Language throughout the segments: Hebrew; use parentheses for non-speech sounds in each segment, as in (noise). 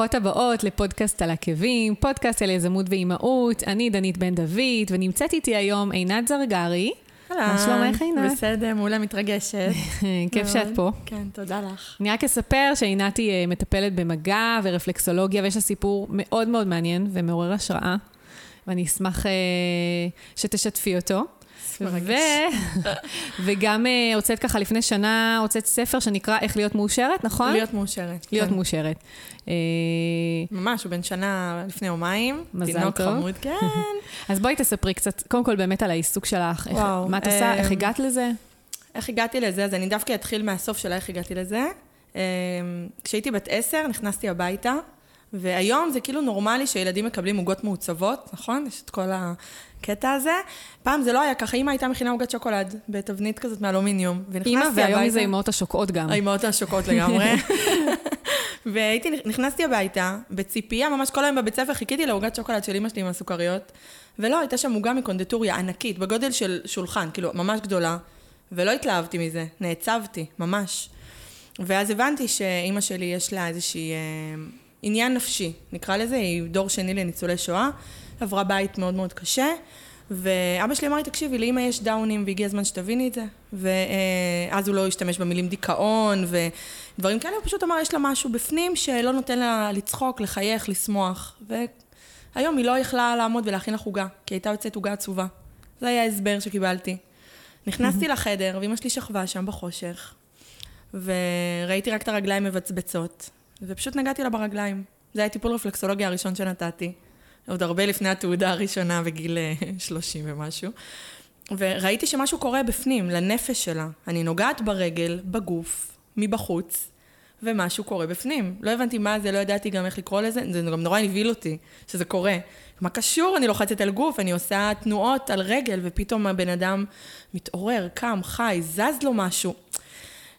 ברוכות הבאות לפודקאסט על עקבים, פודקאסט על יזמות ואימהות. אני דנית בן דוד, ונמצאת איתי היום עינת זרגרי. מה שלומך, עינת? בסדר, מעולה, מתרגשת. (laughs) כיף שאת פה. כן, תודה לך. אני רק אספר שעינת היא אה, מטפלת במגע ורפלקסולוגיה, ויש לה סיפור מאוד מאוד מעניין ומעורר השראה, ואני אשמח אה, שתשתפי אותו. ו... וגם uh, הוצאת ככה לפני שנה, הוצאת ספר שנקרא איך להיות מאושרת, נכון? להיות מאושרת. להיות כן. מאושרת. אה, ממש, הוא בן שנה לפני יומיים. מזל טוב. תינוק חמוד, (laughs) כן. אז בואי תספרי קצת, קודם כל באמת על העיסוק שלך. איך, וואו. מה את עושה? איך הגעת לזה? איך הגעתי לזה? אז אני דווקא אתחיל מהסוף של איך הגעתי לזה. כשהייתי בת עשר, נכנסתי הביתה. והיום זה כאילו נורמלי שילדים מקבלים עוגות מעוצבות, נכון? יש את כל הקטע הזה. פעם זה לא היה ככה, אימא הייתה מכינה עוגת שוקולד בתבנית כזאת מאלומיניום. אימא, והיום זה אימהות השוקעות גם. האימהות השוקעות לגמרי. (laughs) (laughs) והייתי, נכנסתי הביתה, בציפייה, ממש כל היום בבית ספר חיכיתי לעוגת שוקולד של אימא שלי עם הסוכריות, ולא, הייתה שם עוגה מקונדטוריה ענקית, בגודל של שולחן, כאילו, ממש גדולה, ולא התלהבתי מזה, נעצבתי, ממש. ואז הבנתי שאימא שלי יש לה איזושהי... אה, עניין נפשי, נקרא לזה, היא דור שני לניצולי שואה, עברה בית מאוד מאוד קשה, ואבא שלי אמר לי, תקשיבי, לאמא יש דאונים והגיע הזמן שתביני את זה. ואז הוא לא השתמש במילים דיכאון ודברים כאלה, הוא פשוט אמר, יש לה משהו בפנים שלא נותן לה לצחוק, לחייך, לשמוח. והיום היא לא יכלה לעמוד ולהכין לך עוגה, כי הייתה יוצאת עוגה עצובה. זה היה ההסבר שקיבלתי. נכנסתי לחדר, ואימא שלי שכבה שם בחושך, וראיתי רק את הרגליים מבצבצות, ופשוט נגעתי לה ברגליים. זה היה טיפול רפלקסולוגיה הראשון שנתתי. עוד הרבה לפני התעודה הראשונה בגיל 30 אה, (laughs) ומשהו. וראיתי שמשהו קורה בפנים, לנפש שלה. אני נוגעת ברגל, בגוף, מבחוץ, ומשהו קורה בפנים. לא הבנתי מה זה, לא ידעתי גם איך לקרוא לזה, זה גם נורא הבהיל אותי שזה קורה. מה קשור? אני לוחצת על גוף, אני עושה תנועות על רגל, ופתאום הבן אדם מתעורר, קם, חי, זז לו משהו.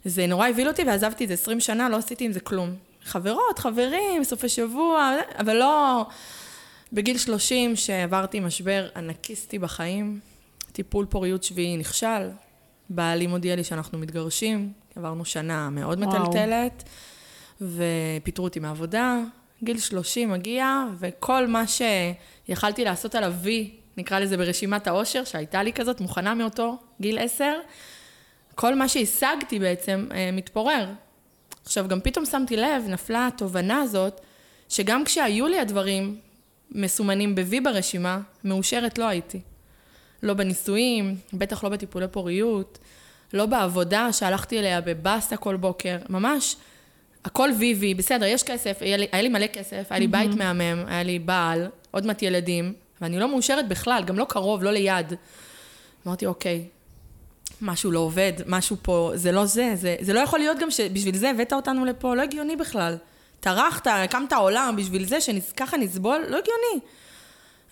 זה נורא הבהיל אותי, ועזבתי את זה 20 שנה, לא עשיתי עם זה כלום. חברות, חברים, סופי שבוע, אבל לא... בגיל 30, שעברתי משבר ענקיסטי בחיים, טיפול פוריות שביעי נכשל, בעלי מודיע לי שאנחנו מתגרשים, עברנו שנה מאוד מטלטלת, ופיטרו אותי מעבודה. גיל 30 מגיע, וכל מה שיכלתי לעשות על וי, נקרא לזה ברשימת העושר, שהייתה לי כזאת, מוכנה מאותו גיל 10, כל מה שהשגתי בעצם אה, מתפורר. עכשיו, גם פתאום שמתי לב, נפלה התובנה הזאת, שגם כשהיו לי הדברים מסומנים ב-V ברשימה, מאושרת לא הייתי. לא בנישואים, בטח לא בטיפולי פוריות, לא בעבודה שהלכתי אליה בבאסה כל בוקר, ממש הכל וי-וי, בסדר, יש כסף, היה לי, היה לי מלא כסף, היה לי בית מהמם, היה לי בעל, עוד מעט ילדים, ואני לא מאושרת בכלל, גם לא קרוב, לא ליד. אמרתי, אוקיי, משהו לא עובד, משהו פה, זה לא זה, זה, זה לא יכול להיות גם שבשביל זה הבאת אותנו לפה, לא הגיוני בכלל. טרחת, הקמת עולם בשביל זה, שככה נסבול, לא הגיוני.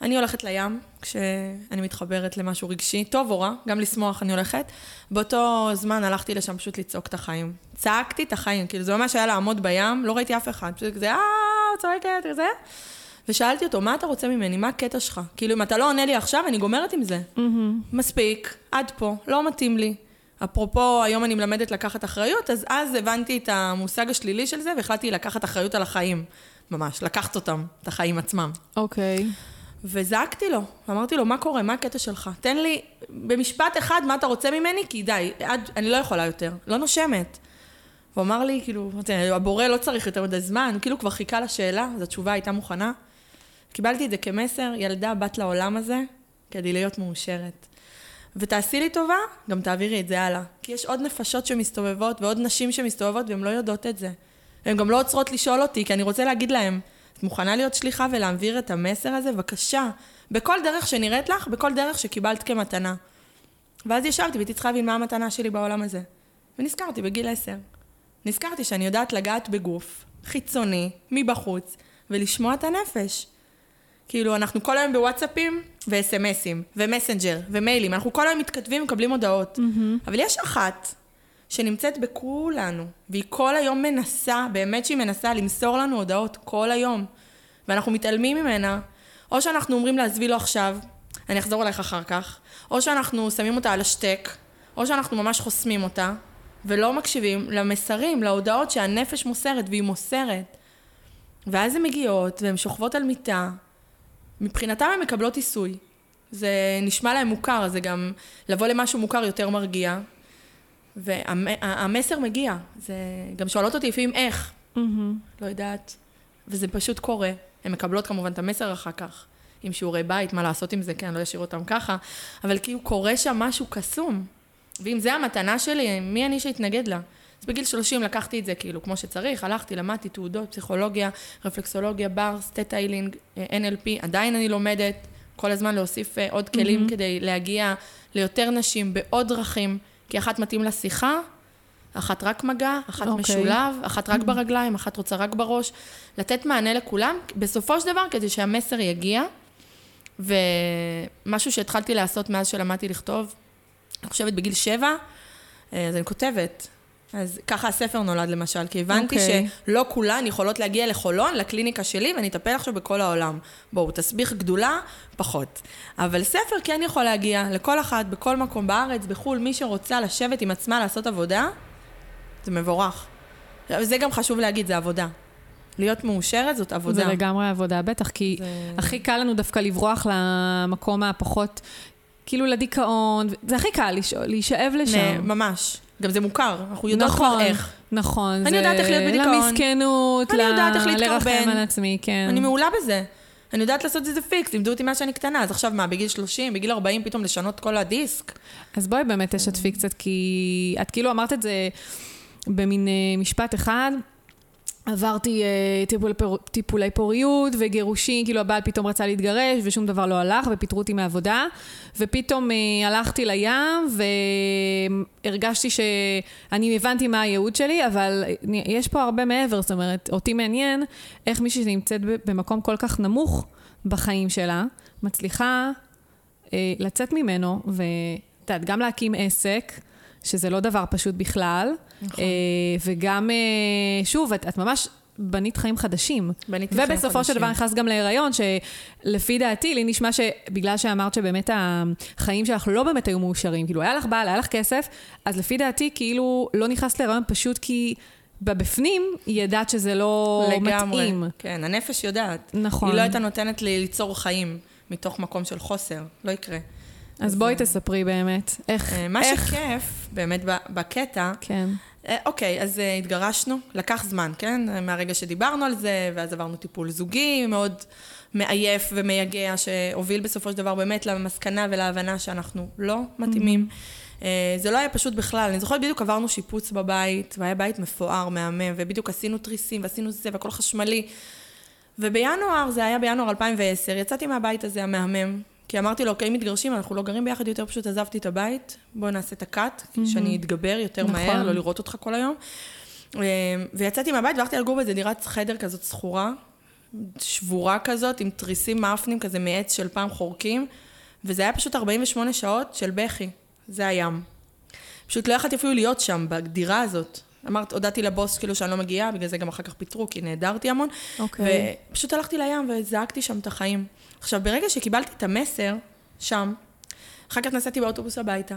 אני הולכת לים, כשאני מתחברת למשהו רגשי, טוב או רע, גם לשמוח אני הולכת. באותו זמן הלכתי לשם פשוט לצעוק את החיים. צעקתי את החיים, כאילו זה ממש היה לעמוד בים, לא ראיתי אף אחד, פשוט כזה, אה, צועקת, כזה. ושאלתי אותו, מה אתה רוצה ממני? מה הקטע שלך? כאילו, אם אתה לא עונה לי עכשיו, אני גומרת עם זה. Mm-hmm. מספיק, עד פה, לא מתאים לי. אפרופו, היום אני מלמדת לקחת אחריות, אז אז הבנתי את המושג השלילי של זה, והחלטתי לקחת אחריות על החיים. ממש, לקחת אותם, את החיים עצמם. אוקיי. Okay. וזעקתי לו, אמרתי לו, מה קורה? מה הקטע שלך? תן לי במשפט אחד מה אתה רוצה ממני, כי די, עד, אני לא יכולה יותר, לא נושמת. הוא אמר לי, כאילו, הבורא לא צריך יותר מדי זמן, הוא כאילו כבר חיכה לשאלה, אז התשובה הייתה מוכנה. קיבלתי את זה כמסר, ילדה בת לעולם הזה, כדי להיות מאושרת. ותעשי לי טובה, גם תעבירי את זה הלאה. כי יש עוד נפשות שמסתובבות ועוד נשים שמסתובבות והן לא יודעות את זה. הן גם לא עוצרות לשאול אותי, כי אני רוצה להגיד להן, את מוכנה להיות שליחה ולהעביר את המסר הזה? בבקשה. בכל דרך שנראית לך, בכל דרך שקיבלת כמתנה. ואז ישבתי והייתי צריכה להבין מה המתנה שלי בעולם הזה. ונזכרתי בגיל עשר. נזכרתי שאני יודעת לגעת בגוף חיצוני, מבחוץ, ולשמוע את הנפש. כאילו, אנחנו כל היום בוואטסאפים וסמסים, ומסנג'ר, ומיילים, אנחנו כל היום מתכתבים ומקבלים הודעות. Mm-hmm. אבל יש אחת שנמצאת בכולנו, והיא כל היום מנסה, באמת שהיא מנסה למסור לנו הודעות כל היום, ואנחנו מתעלמים ממנה, או שאנחנו אומרים לה, עזבי לו עכשיו, אני אחזור אלייך אחר כך, או שאנחנו שמים אותה על השטק, או שאנחנו ממש חוסמים אותה, ולא מקשיבים למסרים, להודעות שהנפש מוסרת, והיא מוסרת. ואז הן מגיעות, והן שוכבות על מיטה. מבחינתן הן מקבלות עיסוי. זה נשמע להן מוכר, זה גם לבוא למשהו מוכר יותר מרגיע. והמסר מגיע. זה... גם שואלות אותי לפעמים איך. Mm-hmm. לא יודעת. וזה פשוט קורה. הן מקבלות כמובן את המסר אחר כך. עם שיעורי בית, מה לעשות עם זה, כן, לא אשאיר אותם ככה. אבל כאילו קורה שם משהו קסום. ואם זה המתנה שלי, מי אני שאתנגד לה? אז בגיל 30 לקחתי את זה כאילו כמו שצריך, הלכתי, למדתי תעודות, פסיכולוגיה, רפלקסולוגיה, Bars, Theta Healing, NLP, עדיין אני לומדת כל הזמן להוסיף אה, עוד כלים mm-hmm. כדי להגיע ליותר נשים בעוד דרכים, כי אחת מתאים לשיחה, אחת רק מגע, אחת okay. אוקיי. משולב, אחת רק ברגליים, אחת רוצה רק בראש. לתת מענה לכולם, בסופו של דבר, כדי שהמסר יגיע. ומשהו שהתחלתי לעשות מאז שלמדתי לכתוב, אני חושבת בגיל שבע, אה, אז אני כותבת. אז ככה הספר נולד למשל, כי הבנתי okay. אוקיי. שלא כולן יכולות להגיע לחולון, לקליניקה שלי, ואני אטפל עכשיו בכל העולם. בואו, תסביך גדולה, פחות. אבל ספר כן יכול להגיע לכל אחת, בכל מקום בארץ, בחו"ל, מי שרוצה לשבת עם עצמה, לעשות עבודה, זה מבורך. וזה גם חשוב להגיד, זה עבודה. להיות מאושרת זאת עבודה. זה לגמרי עבודה, בטח, כי זה... הכי קל לנו דווקא לברוח למקום הפחות, כאילו לדיכאון, זה הכי קל להישאב לשם. ממש. גם זה מוכר, אנחנו יודעות נכון, כבר איך. נכון, אני זה... יודעת איך להיות בדיכאון. למסכנות, אני יודעת איך להתקרבן. לרחם על עצמי, כן. אני מעולה בזה. אני יודעת לעשות את זה fix, לימדו אותי מאז שאני קטנה, אז עכשיו מה, בגיל 30, בגיל 40 פתאום לשנות כל הדיסק? אז בואי באמת תשתפי קצת, כי את כאילו אמרת את זה במין אה, משפט אחד. עברתי אה, טיפול, טיפולי פוריות וגירושים, כאילו הבעל פתאום רצה להתגרש ושום דבר לא הלך ופיטרו אותי מעבודה ופתאום אה, הלכתי לים והרגשתי שאני הבנתי מה הייעוד שלי אבל יש פה הרבה מעבר, זאת אומרת אותי מעניין איך מישהי שנמצאת במקום כל כך נמוך בחיים שלה מצליחה uh, לצאת ממנו ואת יודעת, גם להקים עסק שזה לא דבר פשוט בכלל. נכון. אה, וגם, אה, שוב, את, את ממש בנית חיים חדשים. בנית חיים חדשים. ובסופו של דבר נכנסת גם להיריון, שלפי דעתי, לי נשמע שבגלל שאמרת שבאמת החיים שלך לא באמת היו מאושרים, כאילו היה לך בעל, היה לך כסף, אז לפי דעתי, כאילו לא נכנסת להיריון פשוט כי... בבפנים, היא ידעת שזה לא לגמרי. מתאים. כן, הנפש יודעת. נכון. היא לא הייתה נותנת לי ליצור חיים מתוך מקום של חוסר, לא יקרה. אז בואי תספרי באמת, איך... אה, מה איך... שכיף, באמת, בקטע... כן. אה, אוקיי, אז אה, התגרשנו, לקח זמן, כן? מהרגע שדיברנו על זה, ואז עברנו טיפול זוגי מאוד מעייף ומייגע, שהוביל בסופו של דבר באמת למסקנה ולהבנה שאנחנו לא מתאימים. Mm-hmm. זה לא היה פשוט בכלל. אני זוכרת בדיוק עברנו שיפוץ בבית, והיה בית מפואר, מהמם, ובדיוק עשינו תריסים, ועשינו זה, והכל חשמלי. ובינואר, זה היה בינואר 2010, יצאתי מהבית הזה המהמם, כי אמרתי לו, אוקיי, מתגרשים, אנחנו לא גרים ביחד יותר, פשוט עזבתי את הבית, בוא נעשה את הקאט, mm-hmm. שאני אתגבר יותר נכון. מהר, לא לראות אותך כל היום. אה, ויצאתי מהבית והלכתי לגור באיזה דירת חדר כזאת שכורה, שבורה כזאת, עם תריסים מאפנים כזה מעץ של פעם חורקים, וזה היה פשוט 48 שעות של בכי, זה הים. פשוט לא יכולתי אפילו להיות שם, בדירה הזאת. אמרת, הודעתי לבוס כאילו שאני לא מגיעה, בגלל זה גם אחר כך פיטרו, כי נעדרתי המון. אוקיי. Okay. ופשוט הלכתי לים וזעקתי שם את החיים. עכשיו, ברגע שקיבלתי את המסר, שם, אחר כך נסעתי באוטובוס הביתה,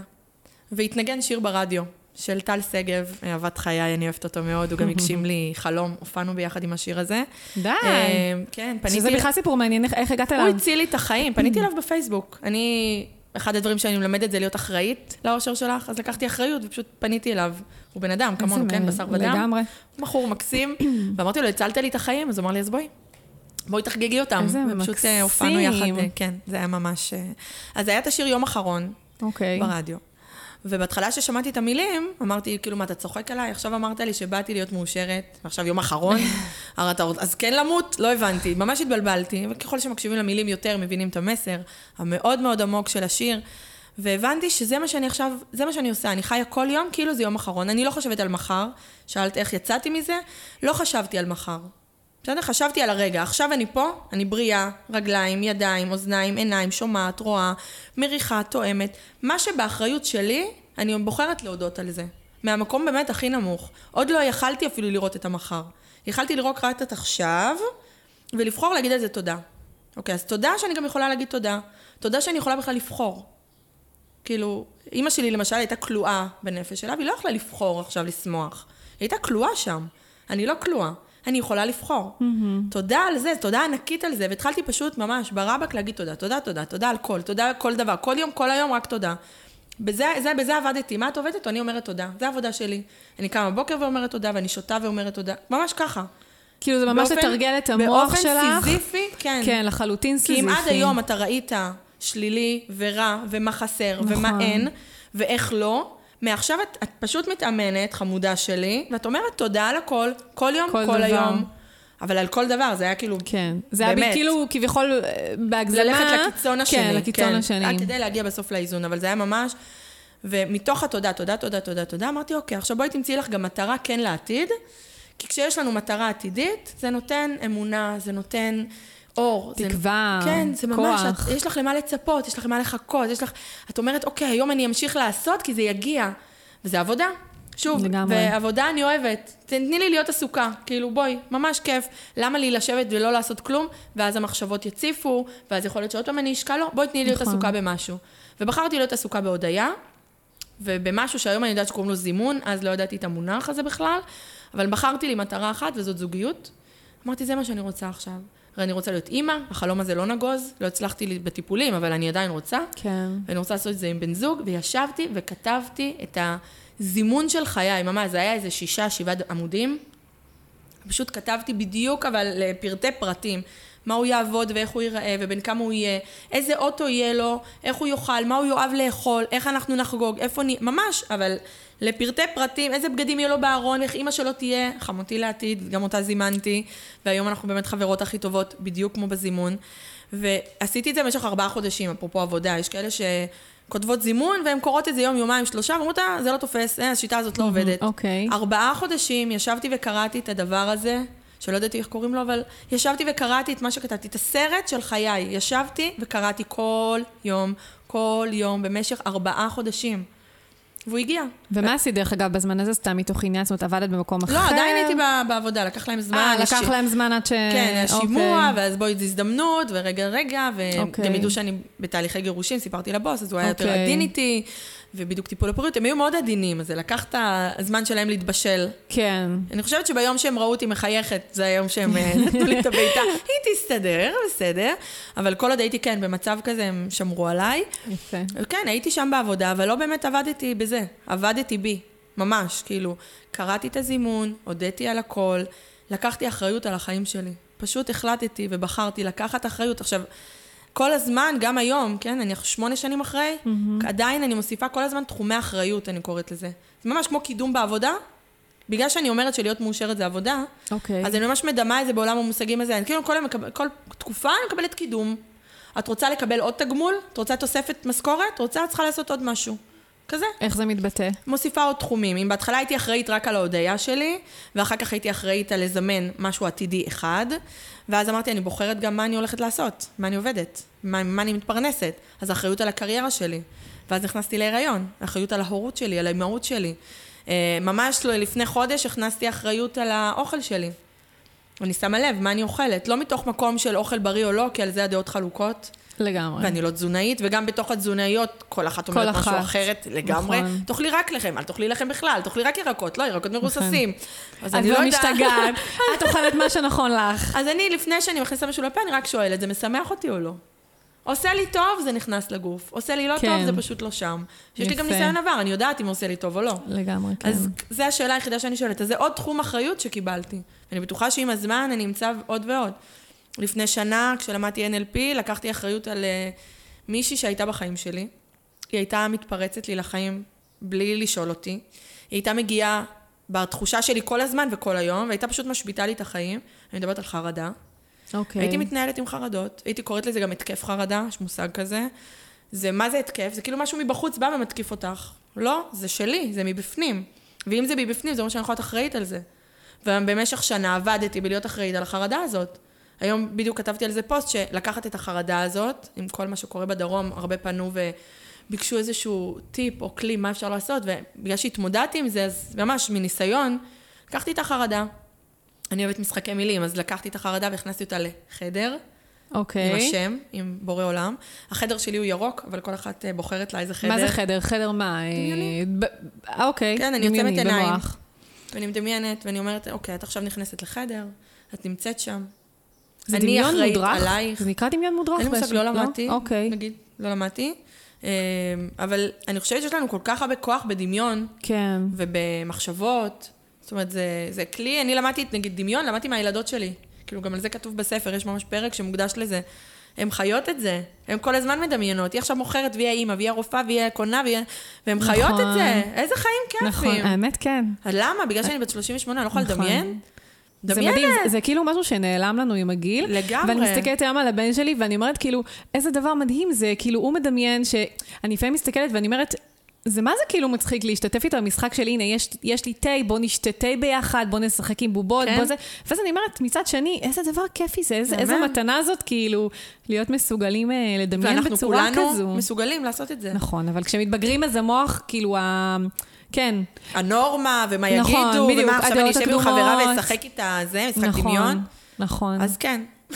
והתנגן שיר ברדיו של טל שגב, אהבת חיי, אני אוהבת אותו מאוד, הוא גם הגשים לי חלום, הופענו ביחד עם השיר הזה. די. אה, כן, פניתי... שזה בכלל סיפור מעניין, איך הגעת אליו? הוא הציל לי את החיים, פניתי אליו בפייסבוק. אני, אחד הדברים שאני מלמדת זה להיות אחראית לאושר שלך, אז לקחתי אחריות ופשוט פניתי אליו. הוא בן אדם, כמונו, כן, בשר ודם. לגמרי. בחור מקסים, (clears throat) ואמרתי לו, הצלת לי את החיים, אז הוא אמר לי, אז בואי. בואי תחגגי אותם. איזה מקסים. ופשוט הופענו יחד, כן, זה היה ממש... אה, אז היה את השיר יום אחרון, אוקיי. ברדיו. ובהתחלה ששמעתי את המילים, אמרתי, כאילו, מה, אתה צוחק עליי? עכשיו אמרת לי שבאתי להיות מאושרת, ועכשיו יום אחרון, (laughs) הרי אתה רוצה, אז כן למות? לא הבנתי, ממש התבלבלתי, וככל שמקשיבים למילים יותר, מבינים את המסר המאוד מאוד עמוק של השיר, והבנתי שזה מה שאני עכשיו, זה מה שאני עושה, אני חיה כל יום כאילו זה יום אחרון, אני לא חושבת על מחר, שאלת איך יצאתי מזה, לא חשבתי על מחר. בסדר? חשבתי על הרגע. עכשיו אני פה, אני בריאה, רגליים, ידיים, אוזניים, עיניים, שומעת, רואה, מריחה, תואמת. מה שבאחריות שלי, אני בוחרת להודות על זה. מהמקום באמת הכי נמוך. עוד לא יכלתי אפילו לראות את המחר. יכלתי לראות רק את עכשיו, ולבחור להגיד על זה תודה. אוקיי, אז תודה שאני גם יכולה להגיד תודה. תודה שאני יכולה בכלל לבחור. כאילו, אימא שלי למשל הייתה כלואה בנפש שלה, והיא לא יכלה לבחור עכשיו לשמוח. היא הייתה כלואה שם. אני לא כלואה. אני יכולה לבחור. תודה על זה, תודה ענקית על זה, והתחלתי פשוט ממש ברבק להגיד תודה, תודה, תודה, תודה על כל, תודה על כל דבר, כל יום, כל היום, רק תודה. בזה, זה, בזה עבדתי. מה את עובדת? אני אומרת תודה. זה העבודה שלי. אני קמה בבוקר ואומרת תודה, ואני שותה ואומרת תודה. ממש ככה. כאילו זה ממש באופן- לתרגל את המוח שלך. באופן סיזיפי, כן. כן, לחלוטין כי סיזיפי. אם עד היום אתה ראית שלילי ורע ומה חסר נכון. ומה אין ואיך לא, מעכשיו את, את פשוט מתאמנת, חמודה שלי, ואת אומרת תודה על הכל, כל יום, כל כל, דבר. היום. אבל על כל דבר, זה היה כאילו... כן. זה היה באמת. כאילו כביכול אה, בהגזמה. ללכת לקיצון השני. כן, לקיצון השני. רק כדי להגיע בסוף לאיזון, אבל זה היה ממש... ומתוך התודה, תודה, תודה, תודה, תודה, אמרתי, אוקיי, עכשיו בואי תמצאי לך גם מטרה כן לעתיד, כי כשיש לנו מטרה עתידית, זה נותן אמונה, זה נותן אור. זה- תקווה, כן, זה ממש, כוח. את, יש לך למה לצפות, יש לך למה לחכות, יש לך... את אומרת, אוקיי, היום אני אמשיך לעשות, כי זה יגיע. וזה עבודה. שוב, לגמרי. ועבודה אני אוהבת. תני לי להיות עסוקה, כאילו בואי, ממש כיף. למה לי לשבת ולא לעשות כלום, ואז המחשבות יציפו, ואז יכול להיות שעוד פעם אני אשקע לו, בואי תני לי להיות נכון. עסוקה במשהו. ובחרתי להיות עסוקה בהודיה, ובמשהו שהיום אני יודעת שקוראים לו זימון, אז לא ידעתי את המונח הזה בכלל, אבל בחרתי לי מטרה אחת, וזאת זוגיות. אמרתי, זה מה שאני רוצה עכשיו. אני רוצה להיות אימא, החלום הזה לא נגוז, לא הצלחתי לי בטיפולים, אבל אני עדיין רוצה. כן. ואני רוצה לעשות את זה עם בן זוג, וישבתי וכתבתי את הזימון של חיי, ממש, זה היה איזה שישה, שבעה עמודים. פשוט כתבתי בדיוק, אבל לפרטי פרטים. מה הוא יעבוד ואיך הוא ייראה, ובין כמה הוא יהיה, איזה אוטו יהיה לו, איך הוא יאכל, מה הוא יאהב לאכול, איך אנחנו נחגוג, איפה נ... ממש, אבל לפרטי פרטים, איזה בגדים יהיה לו בארון, איך אימא שלו תהיה, חמותי לעתיד, גם אותה זימנתי, והיום אנחנו באמת חברות הכי טובות, בדיוק כמו בזימון. ועשיתי את זה במשך ארבעה חודשים, אפרופו עבודה, יש כאלה שכותבות זימון, והן קוראות את זה יום, יומיים, שלושה, ואומרות, אה, זה לא תופס, אה, השיטה הזאת לא עובדת. אוקיי. ארבעה חודשים ישבתי וקראתי את הדבר הזה, שלא ידעתי איך קוראים לו, אבל ישבתי וקראתי את מה שכתבתי, את הסרט של חיי. ישבתי וקראתי כל יום, כל יום, במשך ארבעה חודשים. והוא הגיע. ומה עשית, דרך אגב, בזמן הזה? סתם מתוך עניין, זאת אומרת, עבדת במקום אחר? לא, עדיין הייתי בעבודה, לקח להם זמן. אה, לקח להם זמן עד ש... כן, יש אוקיי. ואז בואי, זו הזדמנות, ורגע, רגע, והם אוקיי. גם ידעו שאני בתהליכי גירושים, סיפרתי לבוס, אז הוא היה יותר אוקיי. עדין איתי, ובדיוק טיפול לפוריות, הם היו מאוד עדינים, אז זה לקח את הזמן שלהם להתבשל. כן. אני חושבת שביום שהם ראו אותי מחייכת, זה היום שהם אה, (laughs) נתנו לי את הבעיטה. היא תסתדר, בסדר. אבל כל עוד הייתי, כן, במצב כזה, הם שמרו עליי. יפה. כן, הייתי שם בעבודה, אבל לא באמת עבדתי בזה. עבדתי בי, ממש. כאילו, קראתי את הזימון, הודיתי על הכל, לקחתי אחריות על החיים שלי. פשוט החלטתי ובחרתי לקחת אחריות. עכשיו, כל הזמן, גם היום, כן, אני שמונה שנים אחרי, עדיין אני מוסיפה כל הזמן תחומי אחריות, אני קוראת לזה. זה ממש כמו קידום בעבודה. בגלל שאני אומרת שלהיות מאושרת זה עבודה, אוקיי. אז אני ממש מדמה את זה בעולם המושגים הזה. אני כאילו כל, מקבל, כל תקופה אני מקבלת קידום. את רוצה לקבל עוד תגמול? את רוצה תוספת משכורת? רוצה, את צריכה לעשות עוד משהו. כזה. איך זה מתבטא? מוסיפה עוד תחומים. אם בהתחלה הייתי אחראית רק על ההודיה שלי, ואחר כך הייתי אחראית על לזמן משהו עתידי אחד, ואז אמרתי, אני בוחרת גם מה אני הולכת לעשות, מה אני עובדת, מה, מה אני מתפרנסת. אז אחריות על הקריירה שלי. ואז נכנסתי להיריון, אחריות על ההורות שלי, על האימהות שלי. אה, ממש לא, לפני חודש הכנסתי אחריות על האוכל שלי. אני שמה לב מה אני אוכלת, לא מתוך מקום של אוכל בריא או לא, כי על זה הדעות חלוקות. לגמרי. ואני לא תזונאית, וגם בתוך התזונאיות, כל אחת כל אומרת משהו אחת. אחרת לגמרי. נכון. תאכלי רק לחם, אל תאכלי לחם בכלל, תאכלי רק ירקות, לא, ירקות מרוססים. אז את אני לא יודעת. משתגעת, (laughs) את אוכלת מה שנכון לך. אז אני, לפני שאני מכניסה משהו לפה, אני רק שואלת, זה משמח אותי או לא? עושה לי טוב, זה נכנס לגוף. עושה לי לא כן. טוב, זה פשוט לא שם. יש לי גם יפה. ניסיון עבר, אני יודעת אם עושה לי טוב או לא. לגמרי, כן. אז זו השאלה היחידה שאני שואלת. אז זה עוד תחום אחריות שקיבלתי. אני בטוחה שעם הזמן אני אמצא עוד ועוד. לפני שנה, כשלמדתי NLP, לקחתי אחריות על uh, מישהי שהייתה בחיים שלי. היא הייתה מתפרצת לי לחיים בלי לשאול אותי. היא הייתה מגיעה בתחושה שלי כל הזמן וכל היום, והייתה פשוט משביתה לי את החיים. אני מדברת על חרדה. אוקיי. הייתי מתנהלת עם חרדות, הייתי קוראת לזה גם התקף חרדה, יש מושג כזה. זה, מה זה התקף? זה כאילו משהו מבחוץ בא ומתקיף אותך. לא, זה שלי, זה מבפנים. ואם זה מבפנים, זה אומר שאני יכולה להיות אחראית על זה. ובמשך שנה עבדתי בלהיות אחראית על החרדה הזאת. היום בדיוק כתבתי על זה פוסט, שלקחת את החרדה הזאת, עם כל מה שקורה בדרום, הרבה פנו וביקשו איזשהו טיפ או כלי, מה אפשר לעשות, ובגלל שהתמודדתי עם זה, אז ממש מניסיון, לקחתי את החרדה. אני אוהבת משחקי מילים, אז לקחתי את החרדה והכנסתי אותה לחדר, אוקיי. עם השם, עם בורא עולם. החדר שלי הוא ירוק, אבל כל אחת אה, בוחרת לה איזה חדר. מה זה חדר? חדר מה? אה, דמיוני. אוקיי. כן, אני עוצמת עיניים. ואני מדמיינת, ואני אומרת, אוקיי, את עכשיו נכנסת לחדר, את נמצאת שם. זה אני דמיון מודרך? עלייך. זה נקרא דמיון מודרך אין לי מושג, לא למדתי, אוקיי. נגיד, לא למדתי. אה, אבל אני חושבת שיש לנו כל כך הרבה כוח בדמיון כן. ובמחשבות. זאת אומרת, זה, זה כלי, אני למדתי, נגיד, דמיון, למדתי מהילדות שלי. כאילו, גם על זה כתוב בספר, יש ממש פרק שמוקדש לזה. הן חיות את זה, הן כל הזמן מדמיינות. היא עכשיו מוכרת והיא האימא, והיא הרופאה, והיא הקונה, והיא... והן נכון. חיות את זה. איזה חיים כיפים. נכון, האמת כן. למה? בגלל שאני בת 38, אני לא יכולה נכון. לדמיין? זה. מדהים, זה, זה כאילו משהו שנעלם לנו עם הגיל. לגמרי. ואני מסתכלת היום על הבן שלי, ואני אומרת, כאילו, איזה דבר מדהים זה, כאילו, הוא מדמיין ש... אני לפעמים מסתכלת ואני אומרת, זה מה זה כאילו מצחיק להשתתף איתו במשחק של הנה, יש, יש לי תה, בוא נשתה תה ביחד, בוא נשחק עם בובות, כן. בוא זה... ואז אני אומרת, מצד שני, איזה דבר כיפי זה, איזה, איזה. מתנה זאת, כאילו, להיות מסוגלים אה, לדמיין ואנחנו בצורה כולנו כזו. מסוגלים לעשות את זה. נכון, אבל כשמתבגרים אז המוח, כאילו, ה... כן, הנורמה, ומה נכון, יגידו, בדיוק, ומה עכשיו אני אשב עם חברה. ואשחק איתה, זה, משחק נכון, דמיון. נכון. אז כן. (laughs)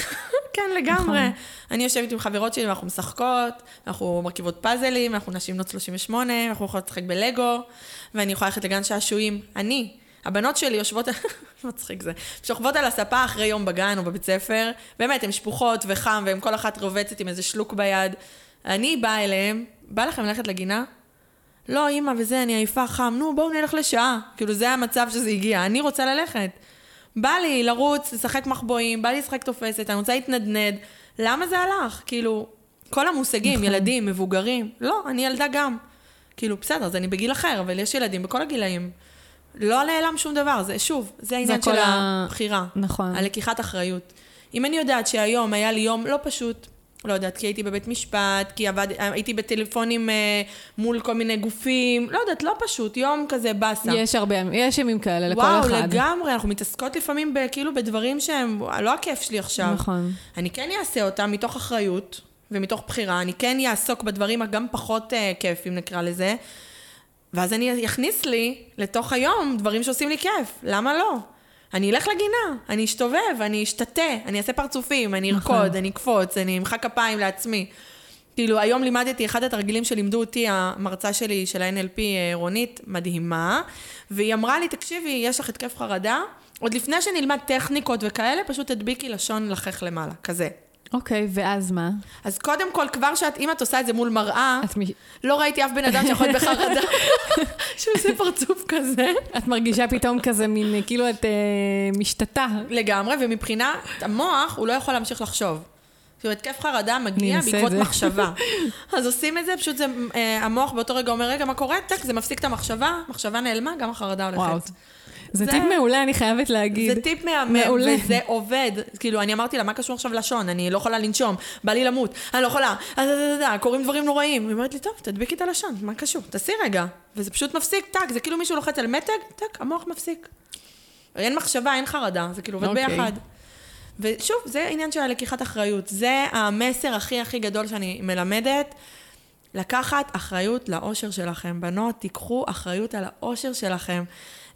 כן, לגמרי. נכון. אני יושבת עם חברות שלי ואנחנו משחקות, אנחנו מרכיבות פאזלים, אנחנו נשים בנות 38, אנחנו יכולות לשחק בלגו, ואני יכולה ללכת לגן שעשועים. אני, הבנות שלי יושבות, (laughs) מצחיק זה, שוכבות על הספה אחרי יום בגן או בבית ספר, באמת, הן שפוכות וחם, והן כל אחת רובצת עם איזה שלוק ביד. אני באה אליהן, בא לכם ללכת לגינה? לא, אימא וזה, אני עייפה, חם, נו, בואו נלך לשעה. כאילו, זה המצב שזה הגיע, אני רוצה ללכת. בא לי לרוץ, לשחק מחבואים, בא לי לשחק תופסת, אני רוצה להתנדנד. למה זה הלך? כאילו, כל המושגים, נכון. ילדים, מבוגרים, לא, אני ילדה גם. כאילו, בסדר, אז אני בגיל אחר, אבל יש ילדים בכל הגילאים. לא נעלם שום דבר, זה שוב, זה העניין הכל של ה- הבחירה. נכון. הלקיחת אחריות. אם אני יודעת שהיום היה לי יום לא פשוט, לא יודעת, כי הייתי בבית משפט, כי עבד, הייתי בטלפונים אה, מול כל מיני גופים, לא יודעת, לא פשוט, יום כזה באסה. יש הרבה, יש ימים כאלה לכל וואו, אחד. לגמרי, אנחנו מתעסקות לפעמים ב, כאילו בדברים שהם לא הכיף שלי עכשיו. נכון. אני כן אעשה אותם מתוך אחריות ומתוך בחירה, אני כן אעסוק בדברים הגם פחות uh, כיפים נקרא לזה, ואז אני אכניס לי לתוך היום דברים שעושים לי כיף, למה לא? אני אלך לגינה, אני אשתובב, אני אשתתה, אני אעשה פרצופים, אני נכון. ארקוד, אני אקפוץ, אני אמחא כפיים לעצמי. כאילו, היום לימדתי, אחד התרגילים שלימדו אותי, המרצה שלי של ה-NLP, אה, רונית, מדהימה, והיא אמרה לי, תקשיבי, יש לך התקף חרדה, עוד לפני שנלמד טכניקות וכאלה, פשוט תדביקי לשון לחך למעלה, כזה. אוקיי, ואז מה? אז קודם כל, כבר שאת, אם את עושה את זה מול מראה, את, מ- לא ראיתי אף בן אדם שיכול להיות בחרדה, (laughs) שהוא עושה פרצוף כזה. את מרגישה פתאום כזה מין, כאילו את אה, משתתה. לגמרי, ומבחינה, המוח, הוא לא יכול להמשיך לחשוב. כאילו, התקף חרדה מגיע בעקבות. מחשבה. (laughs) אז עושים את זה, פשוט זה, אה, המוח באותו רגע אומר, רגע, מה קורה? טק, זה מפסיק את המחשבה, מחשבה נעלמה, גם החרדה הולכת. וואו. זה זה- טיפ מעולה, אני חייבת להגיד. זה טיפ מהמם, מעולה. וזה עובד. כאילו, אני אמרתי לה, מה קשור עכשיו לשון? אני לא יכולה לנשום, בא לי למות, אני לא יכולה, קורים דברים נוראים. היא אומרת לי, טוב, תדביקי את הלשון, מה קשור? תעשי רגע. וזה פשוט מפסיק, טק, זה כאילו מישהו לוחץ על מתג, טק, המוח מפסיק. אין מחשבה, אין חרדה, זה כאילו עובד אוקיי. ביחד. ושוב, זה עניין של הלקיחת אחריות. זה המסר הכי הכי גדול שאני מלמדת. לקחת אחריות לאושר שלכם. בנות, תיקחו אחריות על האושר שלכם.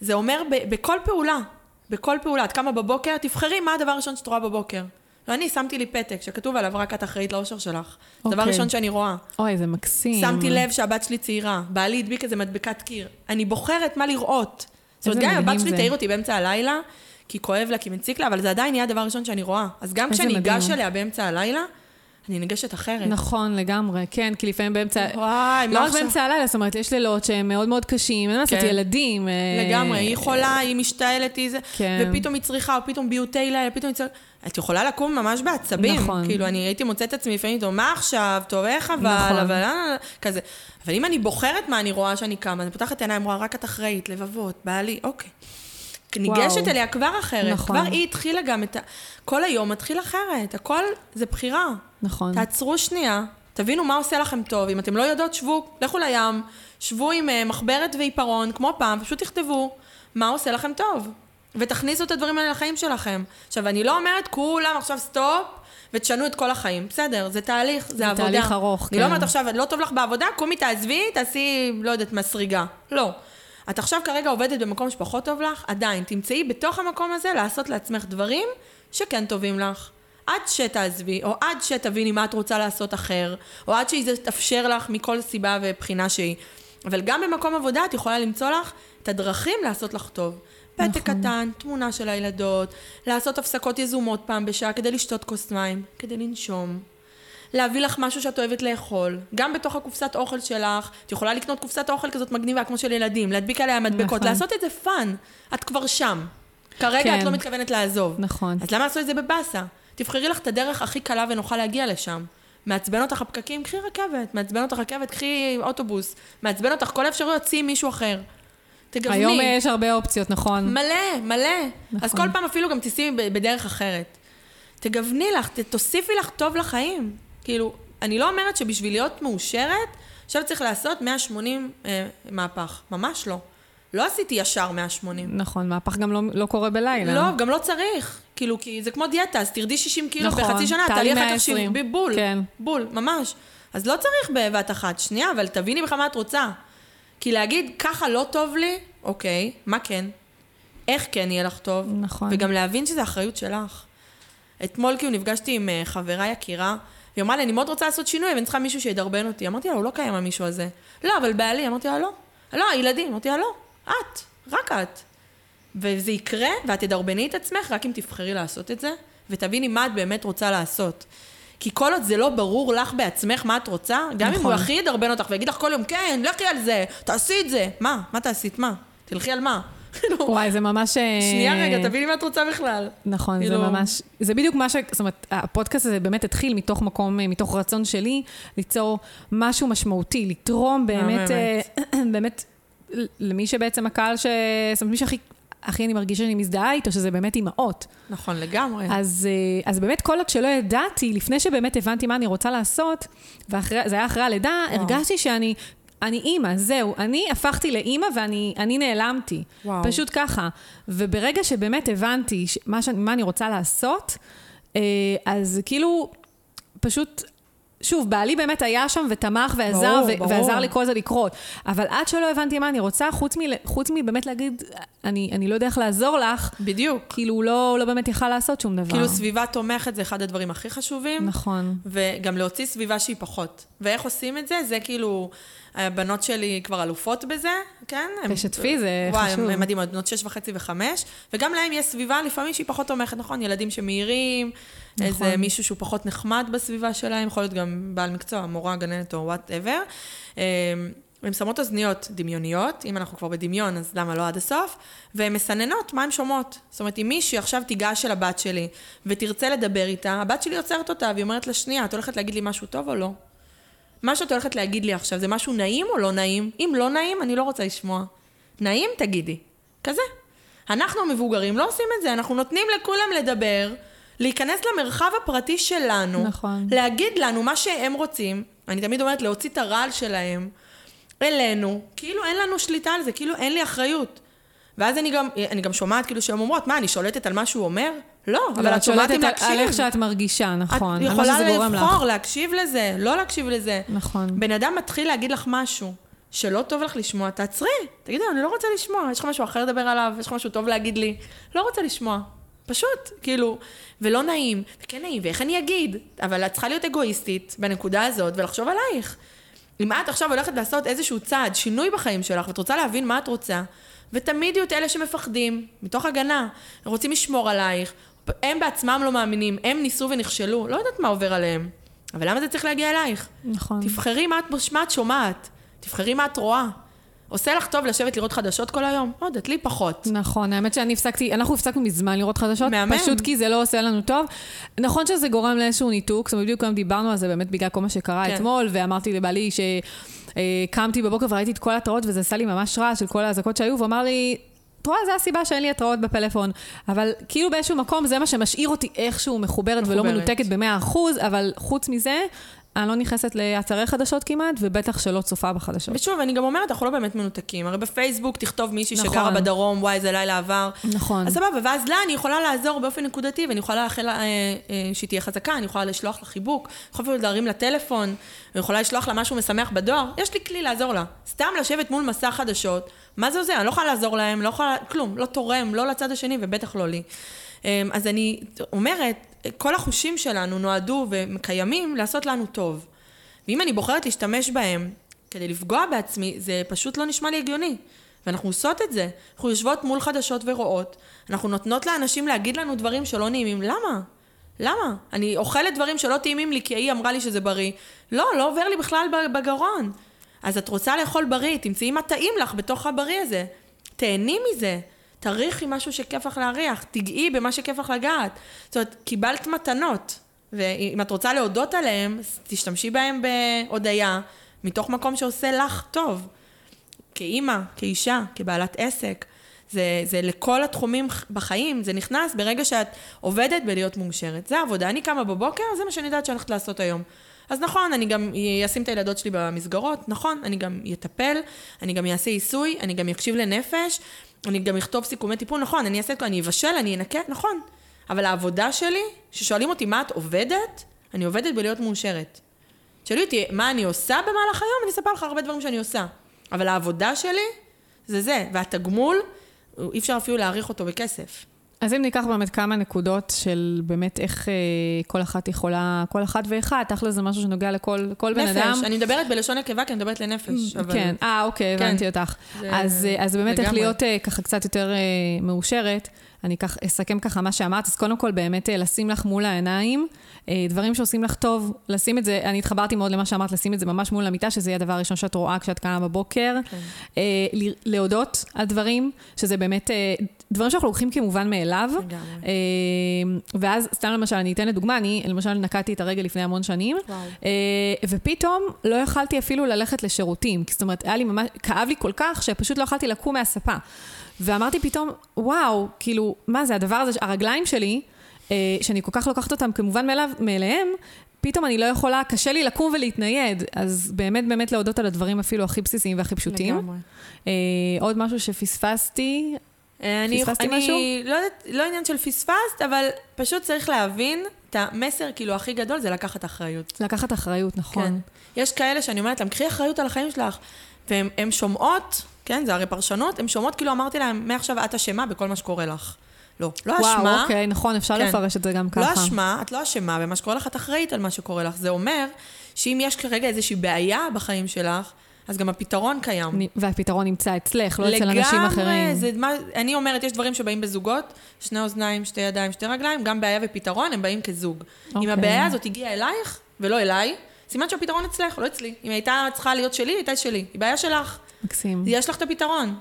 זה אומר ב- בכל פעולה, בכל פעולה. את קמה בבוקר, תבחרי מה הדבר הראשון שאת רואה בבוקר. ואני שמתי לי פתק שכתוב עליו רק את אחראית לאושר שלך. זה הדבר אוקיי. הראשון שאני רואה. אוי, זה מקסים. שמתי לב שהבת שלי צעירה, בעלי הדביק איזה מדבקת קיר. אני בוחרת מה לראות. זאת אומרת, גם אם הבת שלי. תעיר אותי באמצע הלילה, כי כואב לה, כי מציק לה, אבל זה עדיין יהיה הדבר הראשון שאני רואה. אז גם כשאני. אגש אליה באמצע הלילה, אני ניגשת אחרת. נכון, לגמרי, כן, כי לפעמים באמצע... וואי, לא מה רק עכשיו? באמצע הלילה, זאת אומרת, יש לילות שהם מאוד מאוד קשים, אין מה לעשות, כן. ילדים. אה, לגמרי, היא חולה, היא משתעלת, היא זה, כן. ופתאום היא צריכה, או פתאום ביוטי לילה, פתאום היא צריכה... את יכולה לקום ממש בעצבים. נכון. כאילו, אני הייתי מוצאת את עצמי לפעמים, טוב, מה עכשיו? טוב, איך אבל? נכון. אבל... אה, כזה. אבל אם אני בוחרת מה אני רואה שאני קמה, אני פותחת עיניים, רואה רק את אחראית, לבבות, בעלי, אוקיי. ניגשת אליה כבר אחרת. נכון. כבר היא התחילה גם את ה... כל היום מתחיל אחרת. הכל זה בחירה. נכון. תעצרו שנייה, תבינו מה עושה לכם טוב. אם אתם לא יודעות, שבו, לכו לים, שבו עם אה, מחברת ועיפרון, כמו פעם, פשוט תכתבו מה עושה לכם טוב. ותכניסו את הדברים האלה לחיים שלכם. עכשיו, אני לא אומרת, כולם עכשיו סטופ, ותשנו את כל החיים. בסדר, זה תהליך, זה, זה עבודה. תהליך ארוך, אני לא כן. אומרת עכשיו, לא טוב לך בעבודה, קומי תעזבי, תעשי, לא יודעת, מסריגה. לא. את עכשיו כרגע עובדת במקום שפחות טוב לך, עדיין, תמצאי בתוך המקום הזה לעשות לעצמך דברים שכן טובים לך. עד שתעזבי, או עד שתביני מה את רוצה לעשות אחר, או עד שזה יתאפשר לך מכל סיבה ובחינה שהיא. אבל גם במקום עבודה את יכולה למצוא לך את הדרכים לעשות לך טוב. פתק נכון. קטן, תמונה של הילדות, לעשות הפסקות יזומות פעם בשעה כדי לשתות כוס מים, כדי לנשום. להביא לך משהו שאת אוהבת לאכול. גם בתוך הקופסת אוכל שלך, את יכולה לקנות קופסת אוכל כזאת מגניבה, כמו של ילדים, להדביק עליה מדבקות, נכון. לעשות את זה fun. את כבר שם. כרגע כן. את לא מתכוונת לעזוב. נכון. אז למה לעשות את זה בבאסה? תבחרי לך את הדרך הכי קלה ונוחה להגיע לשם. מעצבן אותך הפקקים, קחי רכבת. מעצבן אותך רכבת, קחי אוטובוס. מעצבן אותך כל האפשרויות, שימי מישהו אחר. תגווני. היום אה, יש הרבה אופציות, נכון. מלא, מלא. נכון. אז כל פעם אפילו גם ב- בדרך אחרת. תגווני לך, תוסיפי לך טוב לחיים. כאילו, אני לא אומרת שבשביל להיות מאושרת, עכשיו צריך לעשות 180 אה, מהפך. ממש לא. לא עשיתי ישר 180. נכון, מהפך גם לא, לא קורה בלילה. לא, גם לא צריך. כאילו, כי זה כמו דיאטה, אז תרדי 60 קילו נכון, בחצי שנה, תעלי אחר כך 120. 70, בול. כן. בול, ממש. אז לא צריך בבת אחת. שנייה, אבל תביני בכלל מה את רוצה. כי להגיד, ככה לא טוב לי, אוקיי, מה כן? איך כן יהיה לך טוב? נכון. וגם להבין שזה אחריות שלך. אתמול כאילו נפגשתי עם אה, חברה יקירה, והיא אמרה לי, אני מאוד רוצה לעשות שינוי, אבל אני צריכה מישהו שידרבן אותי. אמרתי לה, הוא לא קיים המישהו הזה. לא, אבל בעלי. אמרתי לה, לא. לא, הילדים. אמרתי לה, לא. את. רק את. וזה יקרה, ואת תדרבני את עצמך רק אם תבחרי לעשות את זה, ותביני מה את באמת רוצה לעשות. כי כל עוד זה לא ברור לך בעצמך מה את רוצה, גם אם הוא נכון. הכי ידרבן אותך ויגיד לך כל יום, כן, לכי על זה, תעשי את זה. מה? מה תעשית? מה? תלכי על מה? כאילו, וואי, זה ממש... אה, שנייה רגע, תביני מה את רוצה בכלל. נכון, זה כאילו- ממש, זה בדיוק מה ש... זאת אומרת, הפודקאסט הזה באמת התחיל מתוך מקום, אה, מתוך רצון שלי, ליצור משהו משמעותי, לתרום באמת. אה, באמת, (clears throat) למי שבעצם הקהל ש... זאת אומרת, מי שהכי הכי אני מרגישה שאני מזדהה איתו, שזה באמת אימהות. נכון, לגמרי. אז, אז באמת כל עוד שלא ידעתי, לפני שבאמת הבנתי מה אני רוצה לעשות, וזה היה אחרי הלידה. הרגשתי שאני אני אימא, זהו. אני הפכתי לאימא ואני אני נעלמתי. וואו. פשוט ככה. וברגע שבאמת הבנתי ש- מה, שאני, מה אני רוצה לעשות, אה, אז כאילו, פשוט... שוב, בעלי באמת היה שם ותמך ועזר, ברור, ו- ברור. ועזר לי כל זה לקרות. אבל עד שלא הבנתי מה אני רוצה, חוץ, מ- חוץ מבאמת להגיד, אני, אני לא יודע איך לעזור לך, בדיוק. כאילו הוא לא, לא באמת יכל לעשות שום דבר. כאילו סביבה תומכת זה אחד הדברים הכי חשובים. נכון. וגם להוציא סביבה שהיא פחות. ואיך עושים את זה? זה כאילו, הבנות שלי כבר אלופות בזה, כן? תשתפי, זה וואי, חשוב. הן מדהימות, בנות שש וחצי וחמש, וגם להם יש סביבה לפעמים שהיא פחות תומכת, נכון? ילדים שמאירים, נכון. איזה מישהו שהוא פחות נחמד בסביבה שלהם, יכול להיות גם בעל מקצוע, מורה, גננת או וואטאבר. הן שמות אוזניות דמיוניות, אם אנחנו כבר בדמיון, אז למה לא עד הסוף? והן מסננות מה הן שומעות. זאת אומרת, אם מישהי עכשיו תיגש אל הבת שלי ותרצה לדבר איתה, הבת שלי עוצרת אותה והיא אומרת לה, שנייה, את הולכת להגיד לי משהו טוב או לא? מה שאת הולכת להגיד לי עכשיו, זה משהו נעים או לא נעים? אם לא נעים, אני לא רוצה לשמוע. נעים, תגידי. כזה. אנחנו המבוגרים לא עושים את זה, אנחנו נותנים לכולם לדבר, להיכנס למרחב הפרטי שלנו, נכון. להגיד לנו מה שהם רוצים, אני תמיד אומרת להוציא את הרעל שלהם אלינו, כאילו אין לנו שליטה על זה, כאילו אין לי אחריות. ואז אני גם, אני גם שומעת כאילו שהן אומרות, מה, אני שולטת על מה שהוא אומר? לא, אבל לא, את שומעת אם להקשיב. על איך שאת מרגישה, נכון. את יכולה גורם לך. לבחור, להקשיב לזה, לא להקשיב לזה. נכון. בן אדם מתחיל להגיד לך משהו שלא טוב לך לשמוע, תעצרי. תגידי, אני לא רוצה לשמוע, יש לך משהו אחר לדבר עליו, יש לך משהו טוב להגיד לי. לא רוצה לשמוע. פשוט, כאילו, ולא נעים, וכן נעים, ואיך אני אגיד? אבל את צריכה להיות אגואיסטית בנקודה הזאת ולחשוב עלייך. אם את עכשיו הולכת לעשות איזשהו צעד, שינוי בחיים שלך, ואת רוצה להבין מה את רוצה, ותמיד יהיו את אלה שמפחדים, מתוך הגנה, הם רוצים לשמור עלייך, הם בעצמם לא מאמינים, הם ניסו ונכשלו, לא יודעת מה עובר עליהם. אבל למה זה צריך להגיע אלייך? נכון. תבחרי מה את, מה את שומעת, תבחרי מה את רואה. עושה לך טוב לשבת לראות חדשות כל היום? לא יודעת, לי פחות. נכון, האמת שאני הפסקתי, אנחנו הפסקנו מזמן לראות חדשות, מהמם. פשוט כי זה לא עושה לנו טוב. נכון שזה גורם לאיזשהו ניתוק, זאת אומרת, בדיוק גם דיברנו על זה באמת בגלל כל מה שקרה כן. אתמול, ואמרתי לבעלי שקמתי בבוקר וראיתי את כל ההתראות, וזה עשה לי ממש רע של כל האזעקות שהיו, והוא אמר לי, את רואה, זו הסיבה שאין לי התראות בפלאפון. אבל כאילו באיזשהו מקום זה מה שמשאיר אותי איכשהו מחוברת, ולא מחוברת. מנותקת ב-100%, אבל חוץ מזה, אני לא נכנסת לאתרי חדשות כמעט, ובטח שלא צופה בחדשות. ושוב, אני גם אומרת, אנחנו לא באמת מנותקים. הרי בפייסבוק תכתוב מישהי נכון. שגרה בדרום, וואי, איזה לילה עבר. נכון. אז סבבה, ואז לה אני יכולה לעזור באופן נקודתי, ואני יכולה לאחל לה אה, אה, שהיא תהיה חזקה, אני יכולה לשלוח לה חיבוק, יכולה אפילו להרים לה טלפון, אני יכולה לשלוח לה משהו משמח בדואר, יש לי כלי לעזור לה. סתם לשבת מול מסע חדשות, מה זה עוזר? אני לא יכולה לעזור להם, לא יכולה, כלום, לא תורם, לא לצד השני ובטח לא לי. אה, אז אני אומרת, כל החושים שלנו נועדו וקיימים לעשות לנו טוב. ואם אני בוחרת להשתמש בהם כדי לפגוע בעצמי, זה פשוט לא נשמע לי הגיוני. ואנחנו עושות את זה. אנחנו יושבות מול חדשות ורואות, אנחנו נותנות לאנשים להגיד לנו דברים שלא נעימים. למה? למה? אני אוכלת דברים שלא טעימים לי כי היא אמרה לי שזה בריא. לא, לא עובר לי בכלל בגרון. אז את רוצה לאכול בריא, תמצאי מה טעים לך בתוך הבריא הזה. תהני מזה. תריחי משהו שכיף לך להריח, תגעי במה שכיף לך לגעת. זאת אומרת, קיבלת מתנות, ואם את רוצה להודות עליהן, תשתמשי בהן בהודיה, מתוך מקום שעושה לך טוב. כאימא, כאישה, כבעלת עסק. זה, זה לכל התחומים בחיים, זה נכנס ברגע שאת עובדת בלהיות מאושרת. זה עבודה. אני קמה בבוקר, זה מה שאני יודעת שאני הולכת לעשות היום. אז נכון, אני גם אשים את הילדות שלי במסגרות, נכון, אני גם אטפל, אני גם אעשה עיסוי, אני גם אקשיב לנפש, אני גם אכתוב סיכומי טיפול, נכון, אני אעשה את זה, אני אבשל, אני אנקה, נכון. אבל העבודה שלי, ששואלים אותי מה את עובדת, אני עובדת בלהיות מאושרת. תשאלי אותי מה אני עושה במהלך היום, אני אספר לך הרבה דברים שאני עושה. אבל העבודה שלי זה זה, והתגמול, אי אפשר אפילו להעריך אותו בכסף. אז אם ניקח באמת כמה נקודות של באמת איך אה, כל אחת יכולה, כל אחת ואחד, תכל'ס זה משהו שנוגע לכל כל בן אדם. נפש, אני מדברת בלשון נקבה כי אני מדברת לנפש. אבל... כן, אה, אוקיי, כן. הבנתי אותך. זה... אז, אה, אז באמת איך להיות אה, ככה קצת יותר אה, מאושרת. אני כך, אסכם ככה מה שאמרת, אז קודם כל באמת אה, לשים לך מול העיניים אה, דברים שעושים לך טוב, לשים את זה, אני התחברתי מאוד למה שאמרת, לשים את זה ממש מול המיטה, שזה יהיה הדבר הראשון שאת רואה כשאת קמה בבוקר. כן. אה, להודות על דברים, שזה באמת דברים שאנחנו לוקחים כמובן מאליו. ואז, סתם למשל, אני אתן לדוגמה, אני למשל נקעתי את הרגל לפני המון שנים, וואו. ופתאום לא יכלתי אפילו ללכת לשירותים. זאת אומרת, היה לי ממש, כאב לי כל כך, שפשוט לא יכלתי לקום מהספה. ואמרתי פתאום, וואו, כאילו, מה זה הדבר הזה, הרגליים שלי, אה, שאני כל כך לוקחת אותם כמובן מאליו, מאליהם, פתאום אני לא יכולה, קשה לי לקום ולהתנייד. אז באמת באמת להודות על הדברים אפילו הכי בסיסיים והכי פשוטים. לגמרי. אה, עוד משהו שפספסתי? אה, אני, פספסתי אני משהו? לא יודעת, לא עניין של פספסת, אבל פשוט צריך להבין את המסר, כאילו, הכי גדול זה לקחת אחריות. לקחת אחריות, נכון. כן. יש כאלה שאני אומרת להם, קחי אחריות על החיים שלך, והן שומעות, כן, זה הרי פרשנות, הן שומעות כאילו אמרתי להם, מעכשיו את אשמה בכל מה שקורה לך. לא, לא אשמה. וואו, אוקיי, נכון, אפשר כן. לפרש את זה גם ככה. לא אשמה, את לא אשמה במה שקורה לך, את אחראית על מה שקורה לך. זה אומר שאם יש כרגע איזושהי בעיה בחיים שלך, אז גם הפתרון קיים. והפתרון נמצא אצלך, לא אצל אנשים אחרים. לגמרי, אני אומרת, יש דברים שבאים בזוגות, שני אוזניים, שתי ידיים, שתי רגליים, גם בעיה ופתרון, הם באים כזוג. אוקיי. אם הבעיה הזאת הגיעה אלייך, ולא אליי, סימן שהפתרון אצלך, לא אצלי. אם הייתה צריכה להיות שלי, הייתה שלי. היא בעיה שלך. מקסים. יש לך את הפתרון.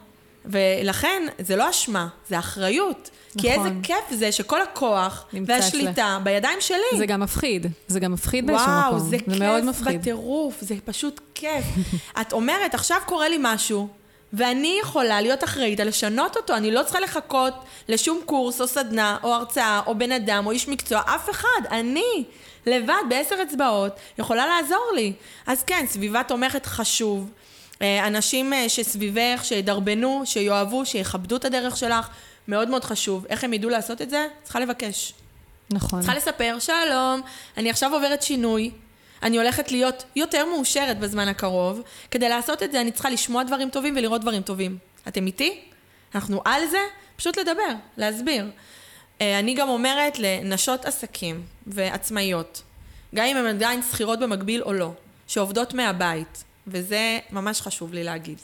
ולכן, זה לא אשמה, זה אחריות. נכון. כי איזה כיף זה שכל הכוח והשליטה אצלך. בידיים שלי. זה גם מפחיד. זה גם מפחיד באיזשהו מקום. וואו, זה, זה מאוד מפחיד. בטירוף, זה פשוט כיף. (laughs) את אומרת, עכשיו קורה לי משהו, ואני יכולה להיות אחראית על לשנות אותו. אני לא צריכה לחכות לשום קורס או סדנה או הרצאה או בן אדם או איש מקצוע, אף אחד. אני, לבד, בעשר אצבעות, יכולה לעזור לי. אז כן, סביבה תומכת חשוב. אה, אנשים אה, שסביבך, שידרבנו, שיאהבו, שיכבדו את הדרך שלך, מאוד מאוד חשוב. איך הם ידעו לעשות את זה? צריכה לבקש. נכון. צריכה לספר, שלום, אני עכשיו עוברת שינוי, אני הולכת להיות יותר מאושרת בזמן הקרוב. כדי לעשות את זה אני צריכה לשמוע דברים טובים ולראות דברים טובים. אתם איתי? אנחנו על זה? פשוט לדבר, להסביר. אה, אני גם אומרת לנשות עסקים ועצמאיות, גם אם הן עדיין שכירות במקביל או לא, שעובדות מהבית, וזה ממש חשוב לי להגיד.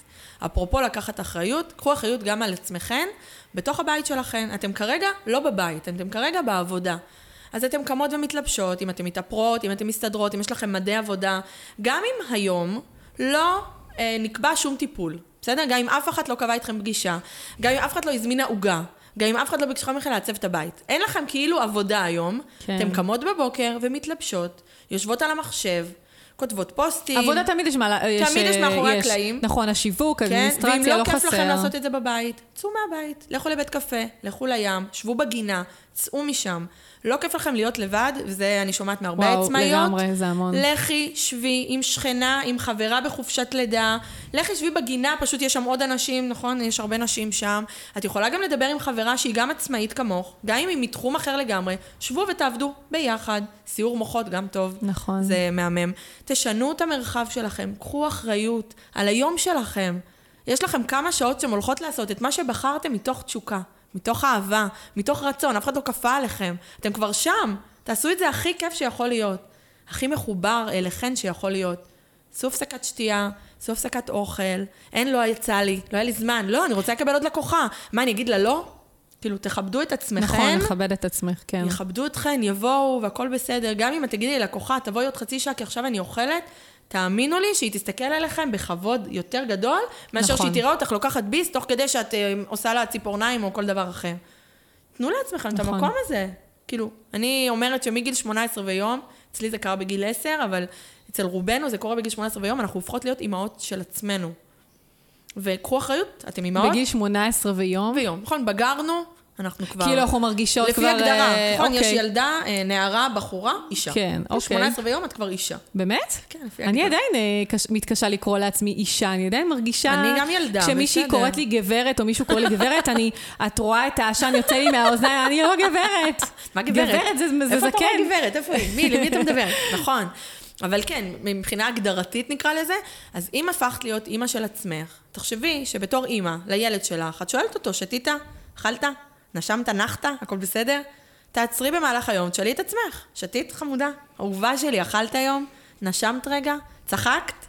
אפרופו לקחת אחריות, קחו אחריות גם על עצמכם, בתוך הבית שלכם. אתם כרגע לא בבית, אתם כרגע בעבודה. אז אתן קמות ומתלבשות, אם אתן מתאפרות, אם אתן מסתדרות, אם יש לכם מדי עבודה. גם אם היום לא אה, נקבע שום טיפול, בסדר? גם אם אף אחת לא קבעה איתכם פגישה, גם אם אף אחד לא הזמינה עוגה, גם אם אף אחד לא ביקשה מכם לעצב את הבית. אין לכם כאילו עבודה היום, כן. אתן קמות בבוקר ומתלבשות, יושבות על המחשב, כותבות פוסטים. עבודה תמיד יש מה... תמיד יש מאחורי הקלעים. נכון, השיווק, כן? אדמיניסטרציה, לא חסר. ואם לא כיף לכם לעשות את זה בבית, צאו מהבית, לכו לבית קפה, לכו לים, שבו בגינה, צאו משם. לא כיף לכם להיות לבד, וזה אני שומעת מהרבה עצמאיות. וואו, לגמרי, זה המון. לכי, שבי עם שכנה, עם חברה בחופשת לידה. לכי, שבי בגינה, פשוט יש שם עוד אנשים, נכון? יש הרבה נשים שם. את יכולה גם לדבר עם חברה שהיא גם עצמאית כמוך, גם אם היא מתחום אחר לגמרי. שבו ותעבדו ביחד. סיור מוחות גם טוב. נכון. זה מהמם. תשנו את המרחב שלכם, קחו אחריות על היום שלכם. יש לכם כמה שעות שהן הולכות לעשות את מה שבחרתם מתוך תשוקה. מתוך אהבה, מתוך רצון, אף אחד לא כפה עליכם. אתם כבר שם, תעשו את זה הכי כיף שיכול להיות. הכי מחובר אליכן שיכול להיות. עשו הפסקת שתייה, עשו הפסקת אוכל, אין, לא יצא לי, לא היה לי זמן, לא, אני רוצה לקבל עוד לקוחה. מה, אני אגיד לה לא? כאילו, תכבדו את עצמכם. נכון, לכבד את עצמך, כן. יכבדו אתכן, יבואו והכל בסדר. גם אם את תגידי לקוחה, תבואי עוד חצי שעה כי עכשיו אני אוכלת, תאמינו לי שהיא תסתכל עליכם בכבוד יותר גדול, מאשר נכון. שהיא תראה אותך לוקחת ביס תוך כדי שאת אה, עושה לה ציפורניים או כל דבר אחר. תנו לעצמכם את נכון. המקום הזה. כאילו, אני אומרת שמגיל 18 ויום, אצלי זה קרה בגיל 10, אבל אצל רובנו זה קורה בגיל 18 ויום, אנחנו הופכות להיות אימהות של עצמנו. וקחו אחריות, אתם אימהות בגיל 18 ויום, ויום. נכון, בגרנו, אנחנו כבר... כאילו אנחנו מרגישות כבר... לפי הגדרה, אה, נכון, יש אוקיי. ילדה, אה, נערה, בחורה, אישה. כן, בגיל אוקיי. 18 ויום את כבר אישה. באמת? כן, לפי אני הגדרה. עדיין אה, קש- מתקשה לקרוא לעצמי אישה, אני עדיין מרגישה... אני גם ילדה, כשמישהי בסדר. קוראת לי גברת, או מישהו קורא לי גברת, אני... את רואה את העשן יוצא לי מהאוזניים, אני לא גברת. מה גברת? גברת זה, זה איפה זקן. פה הגברת? איפה היא? מי? למי אתה מדבר? נכון. אבל כן, מבחינה הגדרתית נקרא לזה, אז אם הפכת להיות אימא של עצמך, תחשבי שבתור אימא לילד שלך, את שואלת אותו, שתית? אכלת? נשמת? נחת? הכל בסדר? תעצרי במהלך היום, תשאלי את עצמך, שתית חמודה? אהובה שלי, אכלת היום? נשמת רגע? צחקת?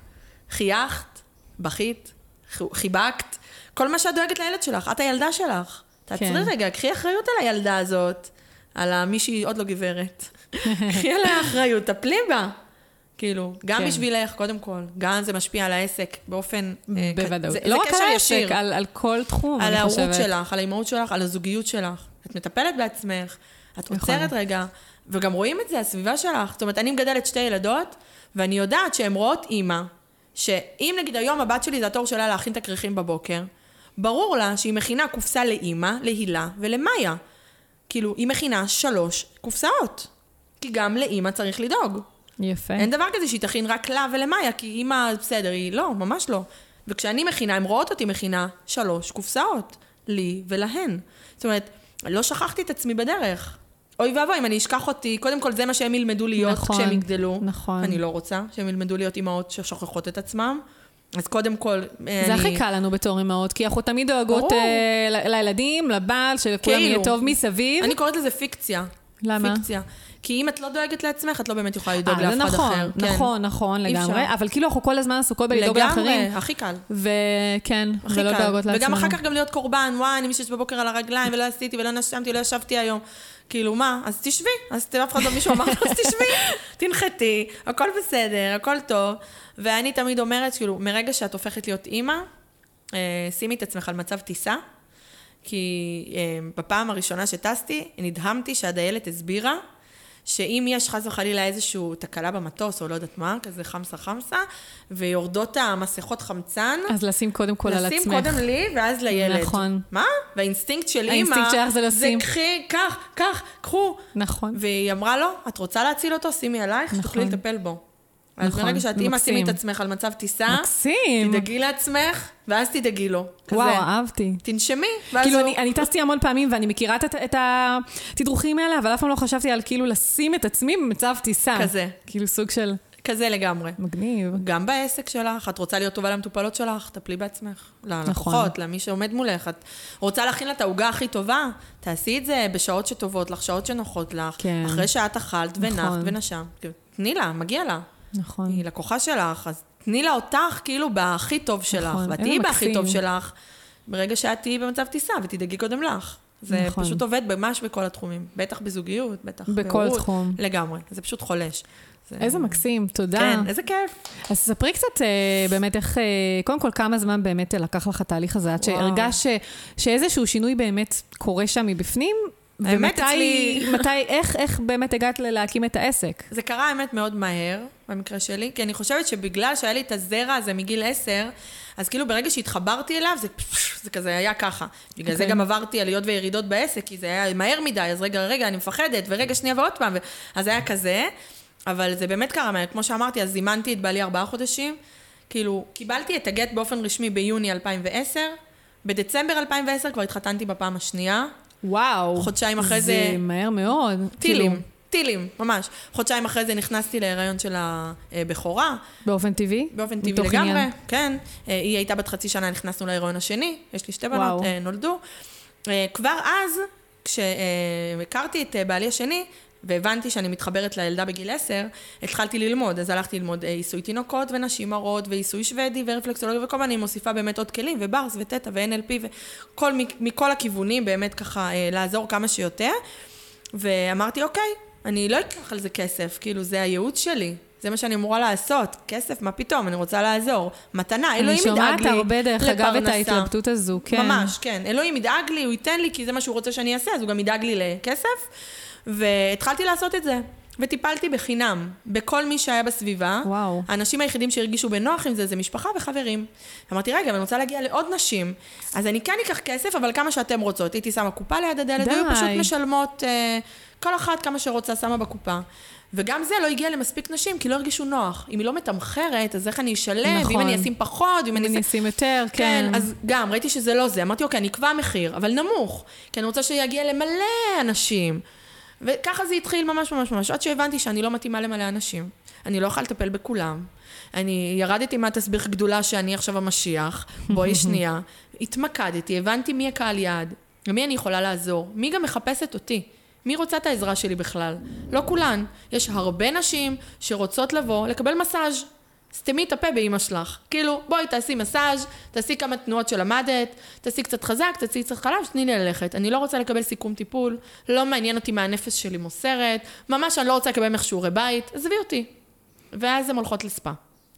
חייכת? בכית? חיבקת? כל מה שאת דואגת לילד שלך, את הילדה שלך. תעצרי כן. רגע, קחי אחריות על הילדה הזאת, על מי שהיא עוד לא גברת. (laughs) קחי עליה אחריות, טפלי בה. כאילו, גם כן. בשבילך, קודם כל, גם זה משפיע על העסק באופן... אה, בוודאות. זה, לא זה רק על. העסק, על, על כל תחום, על אני ההורות חושבת. שלך, על האימהות שלך, על הזוגיות שלך. את מטפלת בעצמך, את נכון. עוצרת רגע, וגם רואים את זה, הסביבה שלך. זאת אומרת, אני מגדלת שתי ילדות, ואני יודעת שהן רואות אימא, שאם נגיד היום הבת שלי זה התור שלה להכין את הכריכים בבוקר, ברור לה שהיא מכינה קופסה לאימא, להילה ולמאיה. כאילו, היא מכינה שלוש קופסאות. כי גם לאימא צריך לדאוג. יפה. אין דבר כזה שהיא תכין רק לה ולמאיה, כי אימא, בסדר, היא לא, ממש לא. וכשאני מכינה, הן רואות אותי מכינה שלוש קופסאות, לי ולהן. זאת אומרת, לא שכחתי את עצמי בדרך. אוי ואבוי, אם אני אשכח אותי, קודם כל זה מה שהם ילמדו להיות נכון, כשהם יגדלו. נכון. אני לא רוצה שהם ילמדו להיות אימהות ששוכחות את עצמם. אז קודם כל, זה אני... הכי קל לנו בתור אמהות, כי אנחנו תמיד דואגות. אה, לילדים, לבעל, שלכולם יהיה כאילו. טוב מסביב. אני קוראת לזה פיקציה. למה? פיקציה. כי אם את לא דואגת לעצמך, את לא באמת יכולה לדאוג אה, לאף זה אחד נכון, אחר. כן. נכון, נכון, אפשר. לגמרי. אבל כאילו אנחנו כל הזמן עסוקות בלדאוג לאחרים. לגמרי, הכי קל. וכן, ולא קל. דואגות לעצמנו. וגם אחר כך גם להיות קורבן, וואי, אני משש בבוקר על הרגליים, ולא עשיתי, ולא נשמתי, ולא ישבתי היום. כאילו, מה? אז תשבי. אז אף אחד לא מישהו אמר, אז תשבי, תנחתי, הכל בסדר, הכל טוב. ואני תמיד אומרת, כאילו, מרגע שאת הופכת להיות אימא, אה, שימי את עצמך על מצב טיסה, כי אה, בפעם הראשונה שטסתי, נדהמתי שהדיילת הסבירה שאם יש חס וחלילה איזושהי תקלה במטוס, או לא יודעת מה, כזה חמסה חמסה, ויורדות המסכות חמצן, אז לשים קודם כל על עצמך. לשים קודם לי ואז לילד. נכון. מה? והאינסטינקט של אימא, האינסטינקט שלך זה לשים. זה קחי, קח, קח, קחו. נכון. והיא אמרה לו, את רוצה להציל אותו? שימי עלייך, נכון. שתוכלי לטפל בו. אז נכון, ברגע שאת אימא. שימי את עצמך על מצב טיסה, מקסים. תדאגי לעצמך, ואז תדאגי לו. כזה. וואו, אהבתי. תנשמי, ואז כאילו, הוא... אני, אני טסתי המון פעמים ואני מכירה את, את התדרוכים האלה, אבל אף פעם לא חשבתי על כאילו לשים את עצמי במצב טיסה. כזה. כאילו סוג של כזה לגמרי. מגניב. גם בעסק שלך, את רוצה להיות טובה למטופלות שלך, טפלי בעצמך. ללקוחות, נכון. למי שעומד מולך. את רוצה להכין לה את העוגה הכי טובה, תעשי את זה בשעות שטובות לך, שעות שנוחות לך. כן. אחרי שאת אכלת ונחת נכון. ונשמת. תני לה, מגיע לה. נכון. היא לקוחה שלך, אז תני לה אותך כאילו בהכי טוב שלך. נכון, ואת תהיי בהכי טוב. שלך, ברגע שאת תהיי במצב טיסה, ותדאגי קודם לך. זה נכון. פשוט עובד ממש בכל התחומים. בטח בזוגיות, בטח בכל בהורות. תחום. לגמרי. זה פשוט חולש. זה- איזה מקסים, תודה. כן, איזה כיף. אז ספרי קצת אה, באמת איך, אה, קודם כל כמה זמן באמת לקח לך התהליך הזה, עד. שהרגשת ש- שאיזשהו שינוי באמת קורה שם מבפנים, ומתי, אצלי- (laughs) מתי, איך, איך באמת הגעת להקים את העסק? זה קרה האמת מאוד מהר, במקרה שלי, כי אני חושבת שבגלל שהיה לי את הזרע הזה מגיל עשר, אז כאילו ברגע שהתחברתי אליו, זה, זה כזה היה ככה. בגלל זה אוקיי. גם עברתי עליות וירידות בעסק, כי זה היה מהר מדי, אז רגע, רגע, אני מפחדת, ורגע, שנייה ועוד פעם, ו... אז היה כזה. אבל זה באמת קרה מהר, כמו שאמרתי, אז זימנתי את בעלי ארבעה חודשים. כאילו, קיבלתי את הגט באופן רשמי ביוני 2010, בדצמבר 2010 כבר התחתנתי בפעם השנייה. וואו. חודשיים אחרי זה- זה מהר מאוד. טילים, כאילו, טילים, ממש. חודשיים אחרי זה נכנסתי להיריון של הבכורה, באופן טבעי? באופן טבעי לגמרי, עניין. כן. אה, היא הייתה בת חצי שנה, נכנסנו להיריון השני, יש לי שתי בנות, וואו. אה, נולדו. אה, כבר אז, כשהכרתי את בעלי השני, והבנתי שאני מתחברת לילדה בגיל 10, התחלתי ללמוד. אז הלכתי ללמוד אה, עיסוי תינוקות ונשים הרות, ועיסוי שוודי ורפלקסולוגיה, וכל מיני, מוסיפה באמת עוד כלים, וברס ותטא ו-NLP, וכל, מכל הכיוונים, באמת ככה אה, לעזור כמה שיותר. ואמרתי, אוקיי, אני לא אקח על זה כסף, כאילו, זה הייעוץ שלי. זה מה שאני אמורה לעשות. כסף, מה פתאום, אני רוצה לעזור. מתנה, אלוהים ידאג לי לפרנסה. אני שומעת הרבה, דרך אגב, את ההתלבטות הזו, כן. ממש, כן. אלוהים ידאג לי, הוא ייתן לי, כי זה מה שהוא רוצה שאני אעשה, אז הוא גם ידאג לי לכסף. והתחלתי לעשות את זה. וטיפלתי בחינם בכל מי שהיה בסביבה. וואו. האנשים היחידים שהרגישו בנוח עם זה, זה משפחה וחברים. אמרתי, רגע, אני רוצה להגיע לעוד נשים, אז אני כן אקח כסף, אבל כמה שאתם רוצות. הייתי שמה קופה ליד הדלת, היו פשוט משלמות, אה, כל אחת כמה שרוצה שמה בקופה. וגם זה לא הגיע למספיק נשים, כי לא הרגישו נוח. אם היא לא מתמחרת, אז איך אני אשלם? נכון. ואם אני אשים פחות, ואם אני אשים יותר, כן. כן. אז גם, ראיתי שזה לא זה. אמרתי, אוקיי, אני אקבע מחיר, אבל נמוך. כי אני רוצה שיגיע למלא אנשים. וככה זה התחיל ממש ממש ממש, עד שהבנתי שאני לא מתאימה למלא אנשים. אני לא יכולה לטפל בכולם. אני ירדתי מהתסביך גדולה שאני עכשיו המשיח, בואי (laughs) שנייה. התמקדתי, הבנתי מי הקהל יעד, למי אני יכולה לעזור, מי גם מחפשת אותי. מי רוצה את העזרה שלי בכלל? לא כולן. יש הרבה נשים שרוצות לבוא לקבל מסאז'. סתמי את הפה באימא שלך. כאילו, בואי תעשי מסאז', תעשי כמה תנועות שלמדת, תעשי קצת חזק, תעשי קצת חלש, תני לי ללכת. אני לא רוצה לקבל סיכום טיפול, לא מעניין אותי מה הנפש שלי מוסרת, ממש אני לא רוצה לקבל ממך שיעורי בית, עזבי אותי. ואז הן הולכות לספא.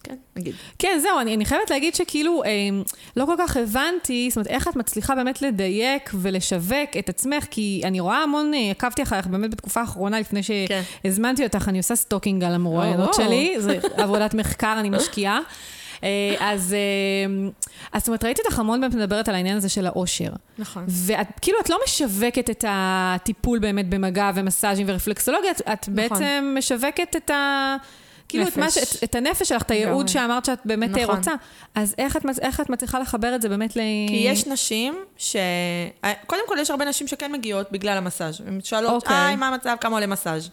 כן, נגיד. כן, זהו, אני, אני חייבת להגיד שכאילו, אה, לא כל כך הבנתי, זאת אומרת, איך את מצליחה באמת לדייק ולשווק את עצמך, כי אני רואה המון, אה, עקבתי אחריך באמת בתקופה האחרונה, לפני כן. שהזמנתי אותך, אני עושה stalking על המרואיינות שלי, זו (laughs) עבודת מחקר, אני משקיעה. אה, אז, אה, אז זאת אומרת, ראיתי אותך המון באמת מדברת על העניין הזה של האושר. נכון. וכאילו, את לא משווקת את הטיפול באמת במגע ומסאז'ים ורפלקסולוגיה, את, את נכון. בעצם משווקת את ה... כאילו את, מה, את, את הנפש שלך, את הייעוד שאמרת שאת באמת נכון. רוצה. אז איך את, איך את מצליחה לחבר את זה באמת ל... כי יש נשים ש... קודם כל, יש הרבה נשים שכן מגיעות בגלל המסאז'. הן שואלות, אוקיי. היי, מה המצב, כמה עולה מסאז'?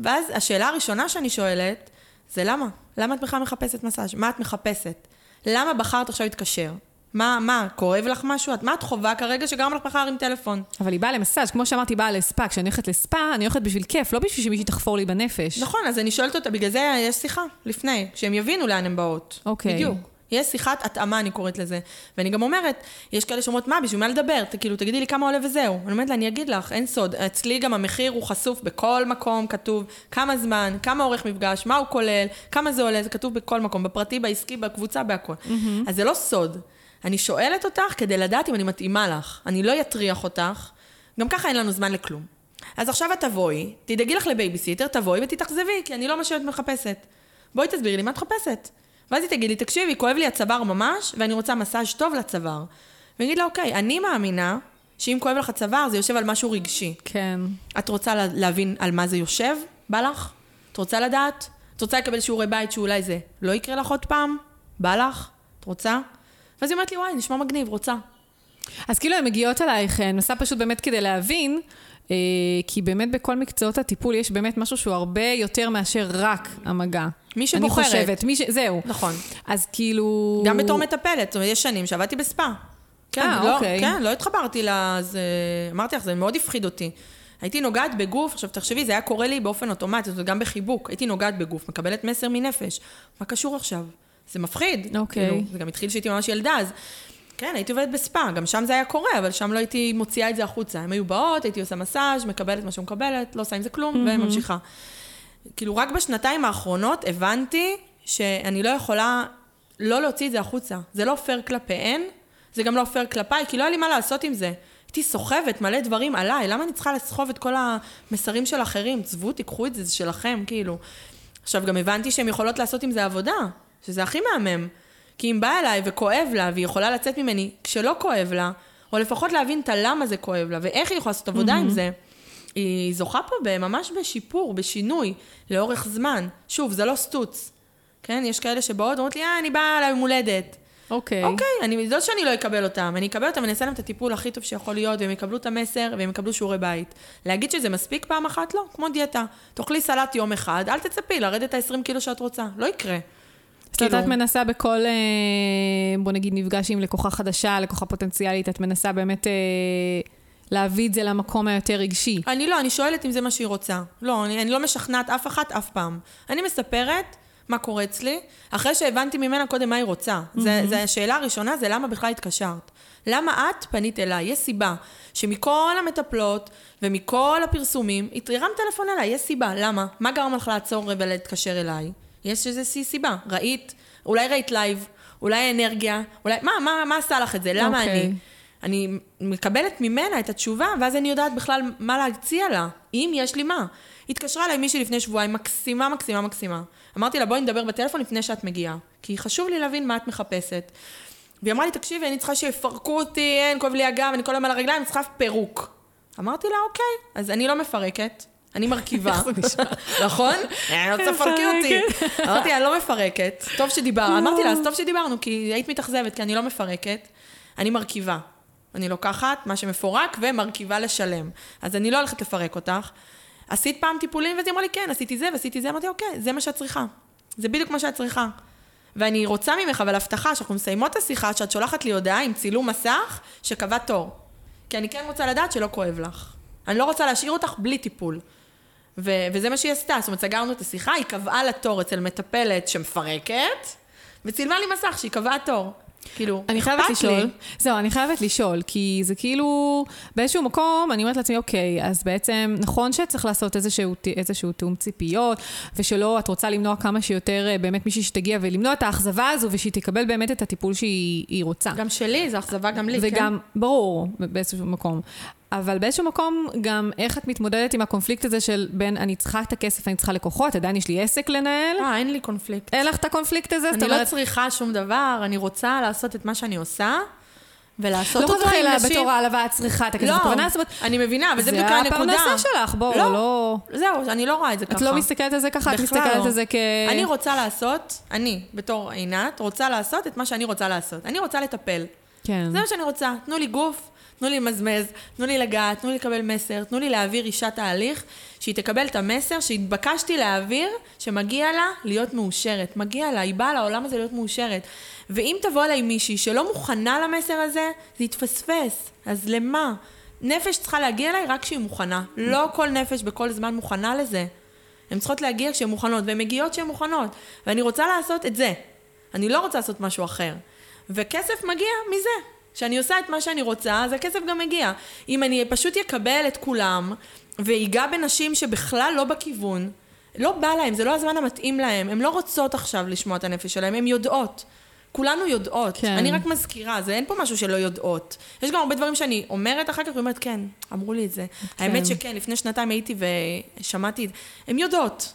ואז השאלה הראשונה שאני שואלת, זה למה? למה את בכלל מחפשת מסאז'? מה את מחפשת? למה בחרת עכשיו להתקשר? מה, מה, כואב לך משהו? מה את חווה כרגע שגרם לך מחר עם טלפון? אבל היא באה למסאז', כמו שאמרתי, היא באה לספא. כשאני הולכת לספא, אני הולכת בשביל כיף, לא בשביל שמישהי תחפור לי בנפש. נכון, אז אני שואלת אותה, בגלל זה יש שיחה, לפני, שהם יבינו לאן הן באות. אוקיי. בדיוק. יש שיחת התאמה, אני קוראת לזה. ואני גם אומרת, יש כאלה שאומרות, מה, בשביל מה לדבר? ת, כאילו, תגידי לי כמה עולה וזהו. אני אומרת לה, אני אגיד לך, אין סוד. אצלי גם המחיר הוא חשוף בכל מקום, כתוב כמה זמן, כמה אורך מפגש, מה הוא כולל, כמה זה עולה, זה כתוב בכל מקום, בפרטי, בעסקי, בקבוצה, בהכל. Mm-hmm. אז זה לא סוד. אני שואלת אותך כדי לדעת אם אני מתאימה לך. אני לא אטריח אותך. גם ככה אין לנו זמן לכלום. אז עכשיו את תבואי, תדאגי לך לבייביסיטר, תבואי ותתאכזבי, כי אני לא מה שאת מחפשת. בואי תסבירי לי מה את מחפשת. ואז היא תגיד לי, תקשיבי, כואב לי הצוואר ממש, ואני רוצה מסאז' טוב לצוואר. ואני אגיד לה, אוקיי, אני מאמינה שאם כואב לך הצוואר, זה יושב על משהו רגשי. כן. את רוצה להבין על מה זה יושב? בא לך? את רוצה לדעת? את רוצה לקבל שיעורי בית שאולי זה לא יקרה לך עוד פעם? בא לך? את רוצה? ואז היא אומרת לי, וואי, נשמע מגניב, רוצה. אז כאילו הן מגיעות אלייך, אני מנסה פשוט באמת כדי להבין, אה, כי באמת בכל מקצועות הטיפול יש באמת משהו שהוא הרבה יותר מאשר רק המגע. מי שבוחרת. אני חושבת, מי ש... זהו. נכון. אז כאילו... גם בתור מטפלת, זאת אומרת, יש שנים שעבדתי בספא. כן, 아, לא, אוקיי. כן, לא התחברתי לזה, אמרתי לך, זה מאוד הפחיד אותי. הייתי נוגעת בגוף, עכשיו תחשבי, זה היה קורה לי באופן אוטומטי, זאת אומרת, גם בחיבוק. הייתי נוגעת בגוף, מקבלת מסר מנפש. מה קשור עכשיו? זה מפחיד. אוקיי. כאילו, זה גם התחיל כשהייתי ממש ילדה, אז... כן, הייתי עובדת בספא, גם שם זה היה קורה, אבל שם לא הייתי מוציאה את זה החוצה. הם היו באות, הייתי עושה מסאז', מקבלת מה שמקבלת, לא עושה עם זה כלום, mm-hmm. וממשיכה. כאילו, רק בשנתיים האחרונות הבנתי שאני לא יכולה לא להוציא את זה החוצה. זה לא פייר כלפיהן, זה גם לא פייר כלפיי, כי לא היה לי מה לעשות עם זה. הייתי סוחבת מלא דברים עליי, למה אני צריכה לסחוב את כל המסרים של אחרים? צבו, תיקחו את זה, זה שלכם, כאילו. עכשיו, גם הבנתי שהן יכולות לעשות עם זה עבודה. שזה הכי מהמם. כי אם באה אליי וכואב לה, והיא יכולה לצאת ממני כשלא כואב לה, או לפחות להבין את הלמה זה כואב לה, ואיך היא יכולה לעשות עבודה mm-hmm. עם זה, היא זוכה פה ממש בשיפור, בשינוי, לאורך זמן. שוב, זה לא סטוץ. כן? יש כאלה שבאות ואומרות לי, אה, אני באה ליום הולדת. אוקיי. אוקיי, אני, לא שאני לא אקבל אותם, אני אקבל אותם ואני אעשה להם את הטיפול הכי טוב שיכול להיות, והם יקבלו את המסר, והם יקבלו שיעורי בית. להגיד שזה מספיק פעם אחת? לא, כמו דיאטה. תאכלי סלט יום אחד, אל תצפי לרדת את ה-20 קילו שאת רוצה, לא יקרה. זאת אומרת, כאילו- את מנסה בכל, אה, בוא נגיד, נפגש עם לקוחה חדשה, לקוחה פוטנציאלית, את מנסה באמת אה, להביא את זה למקום היותר רגשי. אני לא, אני שואלת אם זה מה שהיא רוצה. לא, אני, אני לא משכנעת אף אחת אף פעם. אני מספרת מה קורה אצלי, אחרי שהבנתי ממנה קודם מה היא רוצה. Mm-hmm. זה, זה השאלה הראשונה, זה למה בכלל התקשרת. למה את פנית אליי? יש סיבה שמכל המטפלות ומכל הפרסומים, הרמת טלפון אליי, יש סיבה. למה? מה גרם לך לעצור ולהתקשר אליי? יש איזושהי סיבה. ראית, אולי ראית לייב, אולי אנרגיה, אולי... מה, מה, מה עשה לך את זה? למה okay. אוקיי. אני? אני מקבלת ממנה את התשובה, ואז אני יודעת בכלל מה להציע לה, אם יש לי מה. התקשרה אליי מישהי לפני שבועיים, מקסימה, מקסימה, מקסימה. אמרתי לה, בואי נדבר בטלפון לפני שאת מגיעה, כי חשוב לי להבין מה את מחפשת. והיא אמרה לי, תקשיבי, אני צריכה שיפרקו אותי, אין, כואב לי הגב, אני כל היום על הרגליים, אני צריכה פירוק. אמרתי לה, אוקיי, אז אני לא מפרקת, אני מרכיבה. (laughs) נכון? אני רוצה לפרקי אותי. אמרתי, אני לא מפרקת, טוב שדיברנו. אמרתי לה, אז טוב שדיברנו, כי היית מתאכזבת, כי אני לא מפרקת, אני מרכיבה. אני לוקחת מה שמפורק ומרכיבה לשלם. אז אני לא הולכת לפרק אותך. עשית פעם טיפולים? ואז היא אמרה לי, כן, עשיתי זה ועשיתי זה. אמרתי, אוקיי, זה מה שאת צריכה. זה בדיוק מה שאת צריכה. ואני רוצה ממך, אבל הבטחה, שאנחנו מסיימות את השיחה, שאת שולחת לי הודעה עם צילום מסך שקבע תור. כי אני כן רוצה לדעת שלא כואב לך. אני לא רוצה להשאיר אותך בלי טיפול. ו- וזה מה שהיא עשתה. זאת אומרת, סגרנו את השיחה, היא קבעה לה תור אצל מטפלת שמפרקת, וצילמה לי מסך שהיא קבעה תור. כאילו, אני חייבת לשאול. זהו, אני חייבת לשאול, כי זה כאילו, באיזשהו מקום, אני אומרת לעצמי, אוקיי, אז בעצם, נכון שצריך לעשות איזשהו, איזשהו תיאום ציפיות, ושלא, את רוצה למנוע כמה שיותר אה, באמת מישהי שתגיע ולמנוע את האכזבה הזו, ושהיא תקבל באמת את הטיפול שהיא היא רוצה. גם שלי, זו אכזבה גם לי, כן? וגם, ברור, באיזשהו מקום. אבל באיזשהו מקום, גם איך את מתמודדת עם הקונפליקט הזה של בין אני צריכה את הכסף, אני צריכה לקוחות, עדיין יש לי עסק לנהל, אה, אין לי קונפליקט. אין לך את הקונפליקט הזה? אני לא אומרת, צריכה שום דבר, אני רוצה לעשות את מה שאני עושה, ולעשות לא אותו חוזרים עם נשים. בתור העלבה, את צריכה את הכסף. לא, הכוונה, זאת אומרת, אני מבינה, אבל זה בדיוק הנקודה. זה הפרנסה שלך, בואו, לא. לא... זהו, אני לא רואה את זה את ככה. לא מסתכלת על זה ככה, את מסתכלת לא. על זה כ... אני רוצה לעשות, אני, בתור עינת, רוצה לעשות את מה שאני רוצה לעשות. אני רוצה לטפל. כן. זה מה שאני רוצה. תנו לי גוף, תנו לי למזמז, תנו לי לגעת, תנו לי לקבל מסר, תנו לי להעביר אישה תהליך, שהיא תקבל את המסר שהתבקשתי להעביר, שמגיע לה להיות מאושרת. מגיע לה, היא באה לעולם הזה להיות מאושרת. ואם תבוא אליי מישהי שלא מוכנה למסר הזה, זה יתפספס. אז למה? נפש צריכה להגיע אליי רק כשהיא מוכנה. לא כל נפש בכל זמן מוכנה לזה. הן צריכות להגיע כשהן מוכנות, והן מגיעות כשהן מוכנות. ואני רוצה לעשות את זה. אני לא רוצה לעשות משהו אחר. וכסף מגיע מזה. כשאני עושה את מה שאני רוצה, אז הכסף גם מגיע. אם אני פשוט אקבל את כולם, ואגע בנשים שבכלל לא בכיוון, לא בא להם, זה לא הזמן המתאים להם, הן לא רוצות עכשיו לשמוע את הנפש שלהם, הן יודעות. כולנו יודעות. כן. אני רק מזכירה, זה אין פה משהו שלא יודעות. יש גם הרבה דברים שאני אומרת אחר כך, ואומרת, כן, אמרו לי את זה. כן. האמת שכן, לפני שנתיים הייתי ושמעתי, את- הן יודעות.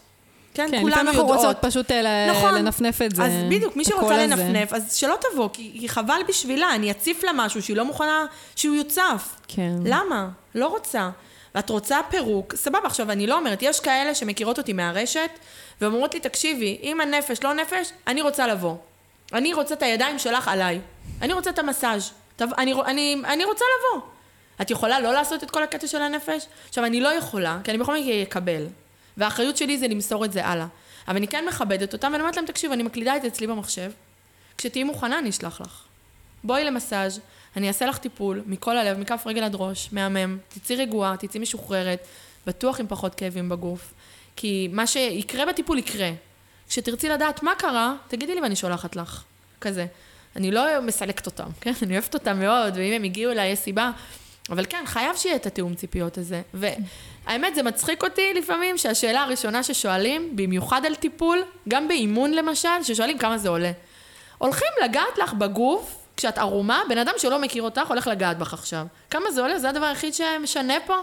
כן, כן, כולנו לפעמים אנחנו יודעות. רוצות פשוט אה, ל- נכון. לנפנף את זה. אז בדיוק, מי שרוצה הזה. לנפנף, אז שלא תבוא, כי כי חבל בשבילה, אני אציף לה משהו שהיא לא מוכנה שהוא יוצף. כן. למה? לא רוצה. ואת רוצה פירוק, סבבה, עכשיו אני לא אומרת, יש כאלה שמכירות אותי מהרשת, ואומרות לי, תקשיבי, אם הנפש לא נפש, אני רוצה לבוא. אני רוצה את הידיים שלך עליי. אני רוצה את המסאז'. אני, אני, אני רוצה לבוא. את יכולה לא לעשות את כל הקטע של הנפש? עכשיו, אני לא יכולה, כי אני בכל מקרה אקבל. והאחריות שלי זה למסור את זה הלאה. אבל אני כן מכבדת אותם, ואני אומרת להם, תקשיב, אני מקלידה את זה אצלי במחשב. כשתהיי מוכנה, אני אשלח לך. בואי למסאז', אני אעשה לך טיפול, מכל הלב, מכף רגל עד ראש, מהמם. תצאי רגועה, תצאי משוחררת, בטוח עם פחות כאבים בגוף. כי מה שיקרה בטיפול יקרה. כשתרצי לדעת מה קרה, תגידי לי ואני שולחת לך. כזה. אני לא מסלקת אותם, (laughs) כן? אני אוהבת אותם מאוד, ואם הם הגיעו אליי, יש סיבה. אבל כן, חייב שיהיה את התיאום ציפיות הזה. והאמת, זה מצחיק אותי לפעמים שהשאלה הראשונה ששואלים, במיוחד על טיפול, גם באימון למשל, ששואלים כמה זה עולה. הולכים לגעת לך בגוף, כשאת ערומה, בן אדם שלא מכיר אותך הולך לגעת בך עכשיו. כמה זה עולה? זה הדבר היחיד שמשנה פה?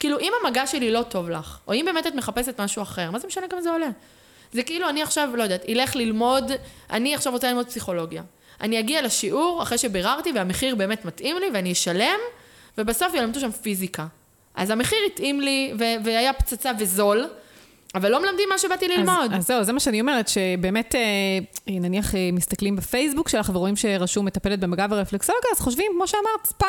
כאילו, אם המגע שלי לא טוב לך, או אם באמת את מחפשת משהו אחר, מה זה משנה כמה זה עולה? זה כאילו אני עכשיו, לא יודעת, אלך ללמוד, אני עכשיו רוצה ללמוד פסיכולוגיה. אני אגיע לשיעור אחרי שביררתי והמחיר באמת מתאים לי ואני אשלם, ובסוף ילמדו שם פיזיקה. אז המחיר התאים לי ו- והיה פצצה וזול, אבל לא מלמדים מה שבאתי ללמוד. אז, אז זהו, זה מה שאני אומרת, שבאמת, אה, נניח אה, מסתכלים בפייסבוק שלך ורואים שרשום מטפלת במגע ורפלקסולוגיה, אז חושבים, כמו שאמרת, ספא.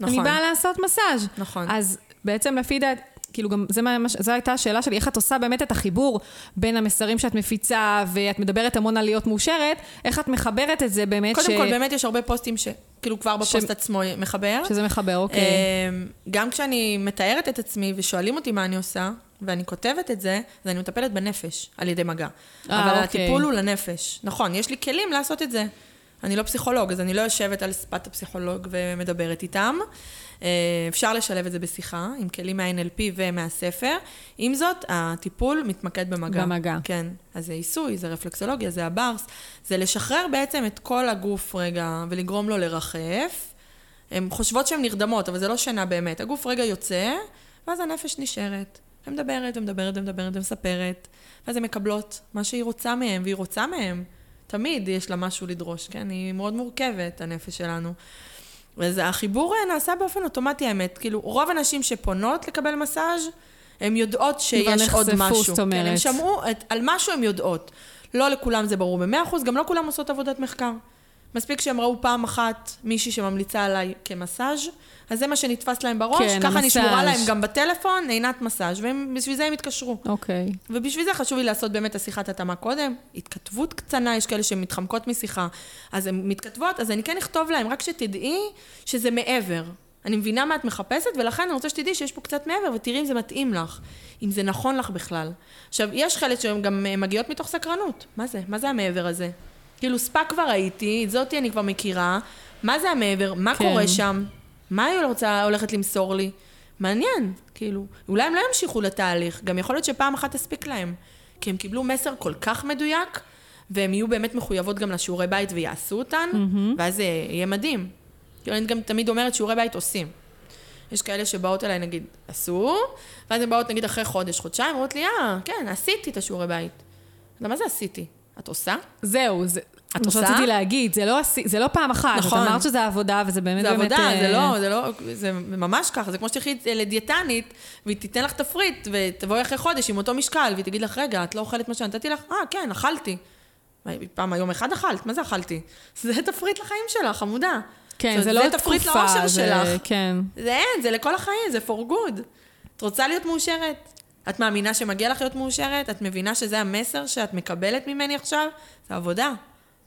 נכון. אני באה לעשות מסאז'. נכון. אז בעצם לפי דעת... כאילו גם, זה מה, זו הייתה השאלה שלי, איך את עושה באמת את החיבור בין המסרים שאת מפיצה, ואת מדברת המון על להיות מאושרת, איך את מחברת את זה באמת קודם ש... כל, באמת יש הרבה פוסטים ש... כאילו כבר בפוסט ש- עצמו מחבר. שזה מחבר, אוקיי. אמ, גם כשאני מתארת את עצמי ושואלים אותי מה אני עושה, ואני כותבת את זה, אז אני מטפלת בנפש על ידי מגע. אה, אבל אוקיי. הטיפול הוא לנפש. נכון, יש לי כלים לעשות את זה. אני לא פסיכולוג, אז אני לא יושבת על שפת הפסיכולוג ומדברת איתם. אה, אפשר לשלב את זה בשיחה, עם כלים מה-NLP ומהספר. עם זאת, הטיפול מתמקד במגע. במגע. כן. אז זה עיסוי, זה רפלקסולוגיה, זה הברס. זה לשחרר בעצם את כל הגוף רגע ולגרום לו לרחף. הן חושבות שהן נרדמות, אבל זה לא שינה באמת. הגוף רגע יוצא, ואז הנפש נשארת. ומדברת, ומדברת, ומדברת, ומספרת. ואז הן מקבלות מה שהיא רוצה מהן, והיא רוצה מהן. תמיד יש לה משהו לדרוש, כן? היא מאוד מורכבת, הנפש שלנו. אז החיבור אה, נעשה באופן אוטומטי, האמת. כאילו, רוב הנשים שפונות לקבל מסאז', הן יודעות שיש עוד נחשפו, משהו. זאת אומרת. כן, הן שמעו, את, על משהו הן יודעות. לא לכולם זה ברור במאה אחוז, גם לא כולם עושות עבודת מחקר. מספיק שהם ראו פעם אחת מישהי שממליצה עליי כמסאז', אז זה מה שנתפס להם בראש, כן, ככה אני שמורה המסאז'. להם גם בטלפון, עינת מסאז', ובשביל זה הם התקשרו. אוקיי. ובשביל זה חשוב לי לעשות באמת את השיחת התאמה קודם. התכתבות קטנה, יש כאלה שמתחמקות משיחה, אז הן מתכתבות, אז אני כן אכתוב להם, רק שתדעי שזה מעבר. אני מבינה מה את מחפשת, ולכן אני רוצה שתדעי שיש פה קצת מעבר, ותראי אם זה מתאים לך, אם זה נכון לך בכלל. עכשיו, יש חלק שהן גם אה, מגיעות מתוך סקרנות. מה זה? מה זה המעבר הזה? כאילו, ספא כבר הייתי, את זאתי אני כבר מכירה, מה זה המעבר? מה כן. קורה שם? מה היא רוצה, הולכת למסור לי? מעניין, כאילו. אולי הם לא ימשיכו לתהליך, גם יכול להיות שפעם אחת תספיק להם. כי הם קיבלו מסר כל כך מדויק, והם יהיו באמת מחויבות גם לשיעורי בית ויעשו אותן, ואז זה יהיה מדהים. כאילו, אני גם תמיד אומרת, שיעורי בית עושים. יש כאלה שבאות אליי, נגיד, עשו, ואז הן באות, נגיד, אחרי חודש, חודשיים, אומרות לי, אה, כן, עשיתי את השיעורי בית. אז מה זה עשיתי? את עושה? זהו, זה... את מה עושה? שרציתי להגיד, זה לא, זה לא פעם אחת. נכון. את אמרת שזה עבודה, וזה באמת זה באמת... עבודה, זה אה, לא, זה לא, זה ממש ככה, זה כמו שתלכי לדיאטנית, והיא תיתן לך תפריט, ותבואי אחרי חודש עם אותו משקל, והיא תגיד לך, רגע, את לא אוכלת מה שנתתי לך? אה, כן, אכלתי. פעם היום אחד אכלת? מה זה אכלתי? (laughs) זה תפריט לחיים שלך, עמודה. כן, זה אומרת, לא תפריט תקופה, לאושר זה... שלך. כן. זה אין, זה לכל החיים, זה for good. את רוצה להיות מאושרת? את מאמינה שמגיע לך להיות מאושרת? את מבינה שזה המסר שאת מקבלת ממני עכשיו? זה עבודה.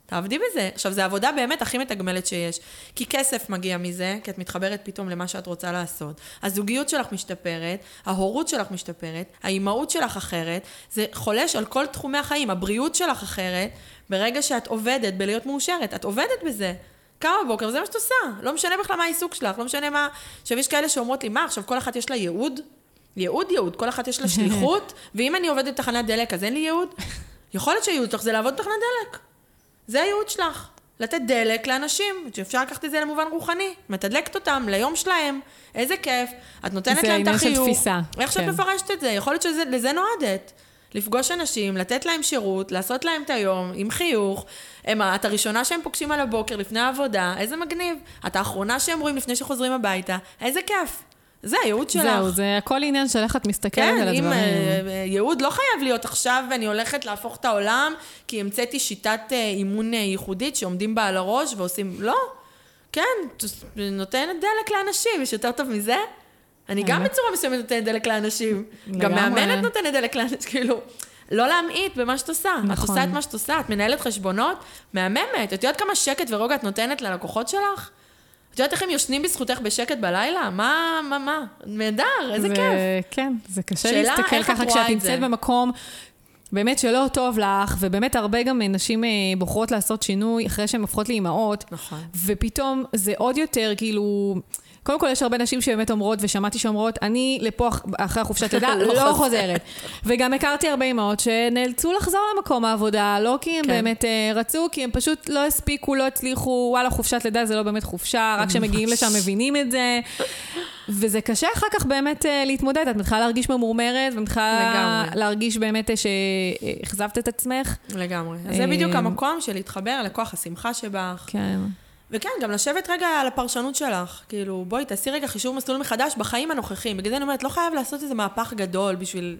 תעבדי בזה. עכשיו, זו עבודה באמת הכי מתגמלת שיש. כי כסף מגיע מזה, כי את מתחברת פתאום למה שאת רוצה לעשות. הזוגיות שלך משתפרת, ההורות שלך משתפרת, האימהות שלך אחרת, זה חולש על כל תחומי החיים, הבריאות שלך אחרת. ברגע שאת עובדת בלהיות מאושרת, את עובדת בזה. קמה בבוקר, וזה מה שאת עושה. לא משנה בכלל מה העיסוק שלך, לא משנה מה... עכשיו, יש כאלה שאומרות לי, מה, עכשיו כל אחת יש לה ייעוד? ייעוד, ייעוד, כל אחת יש לה שליחות, (laughs) ואם אני עובדת בתחנת דלק, אז אין לי ייעוד? יכול להיות שהייעוד שלך זה לעבוד בתחנת דלק. זה הייעוד שלך. לתת דלק לאנשים, שאפשר לקחת את זה למובן רוחני. מתדלקת אותם ליום שלהם, איזה כיף. את נותנת זה להם את עניין של החיוך. תפיסה, איך שאת כן. מפרשת את זה? יכול להיות שלזה נועדת. לפגוש אנשים, לתת להם שירות, לעשות להם את היום עם חיוך. הם, את הראשונה שהם פוגשים על הבוקר לפני העבודה, איזה מגניב. את האחרונה שהם רואים לפני שחוזרים הביתה, איזה כיף. זה הייעוד שלך. זהו, זה הכל עניין של איך את מסתכלת כן, על אם הדברים. אה, ייעוד לא חייב להיות עכשיו ואני הולכת להפוך את העולם כי המצאתי שיטת אה, אימון אה, ייחודית שעומדים בה על הראש ועושים... לא. כן, נותנת דלק לאנשים, יש יותר טוב מזה? אני גם. בצורה מסוימת נותנת דלק לאנשים. גם. מאמנת נותנת דלק לאנשים, (laughs) כאילו... לא להמעיט במה שאת עושה. את נכון. עושה את מה שאת עושה, את מנהלת חשבונות, מהממת. את יודעת כמה שקט ורוגע את נותנת ללקוחות שלך? את יודעת איך הם יושנים בזכותך בשקט בלילה? מה, מה, מה? נהדר, איזה זה, כיף. כן, זה קשה שאלה, להסתכל ככה כשאת את נמצאת? במקום. באמת שלא טוב לך, ובאמת הרבה גם נשים אה, בוחרות לעשות שינוי אחרי שהן הופכות לאימהות. נכון. ופתאום זה עוד יותר, כאילו... קודם כל, יש הרבה נשים שבאמת אומרות, ושמעתי שאומרות, אני לפה אח- אחרי החופשת לידה (laughs) לא לא חוזרת." וגם הכרתי הרבה אימהות שנאלצו לחזור למקום העבודה, לא כי הם כן. באמת אה, רצו, כי הם פשוט לא הספיקו, לא הצליחו, וואלה, חופשת לידה זה לא באמת חופשה, רק כשמגיעים לשם מבינים את זה. וזה קשה אחר כך באמת אה, להתמודד, את מתחילה להרגיש ממורמרת, ומתחילה. להרגיש באמת אה, שאכזבת את עצמך. לגמרי. אז זה בדיוק המקום של להתחבר לכוח השמחה שבך. כן. וכן, גם לשבת רגע על הפרשנות שלך. כאילו, בואי, תעשי רגע חישוב מסלול מחדש בחיים הנוכחיים. בגלל זה אני אומרת, לא חייב לעשות איזה מהפך גדול בשביל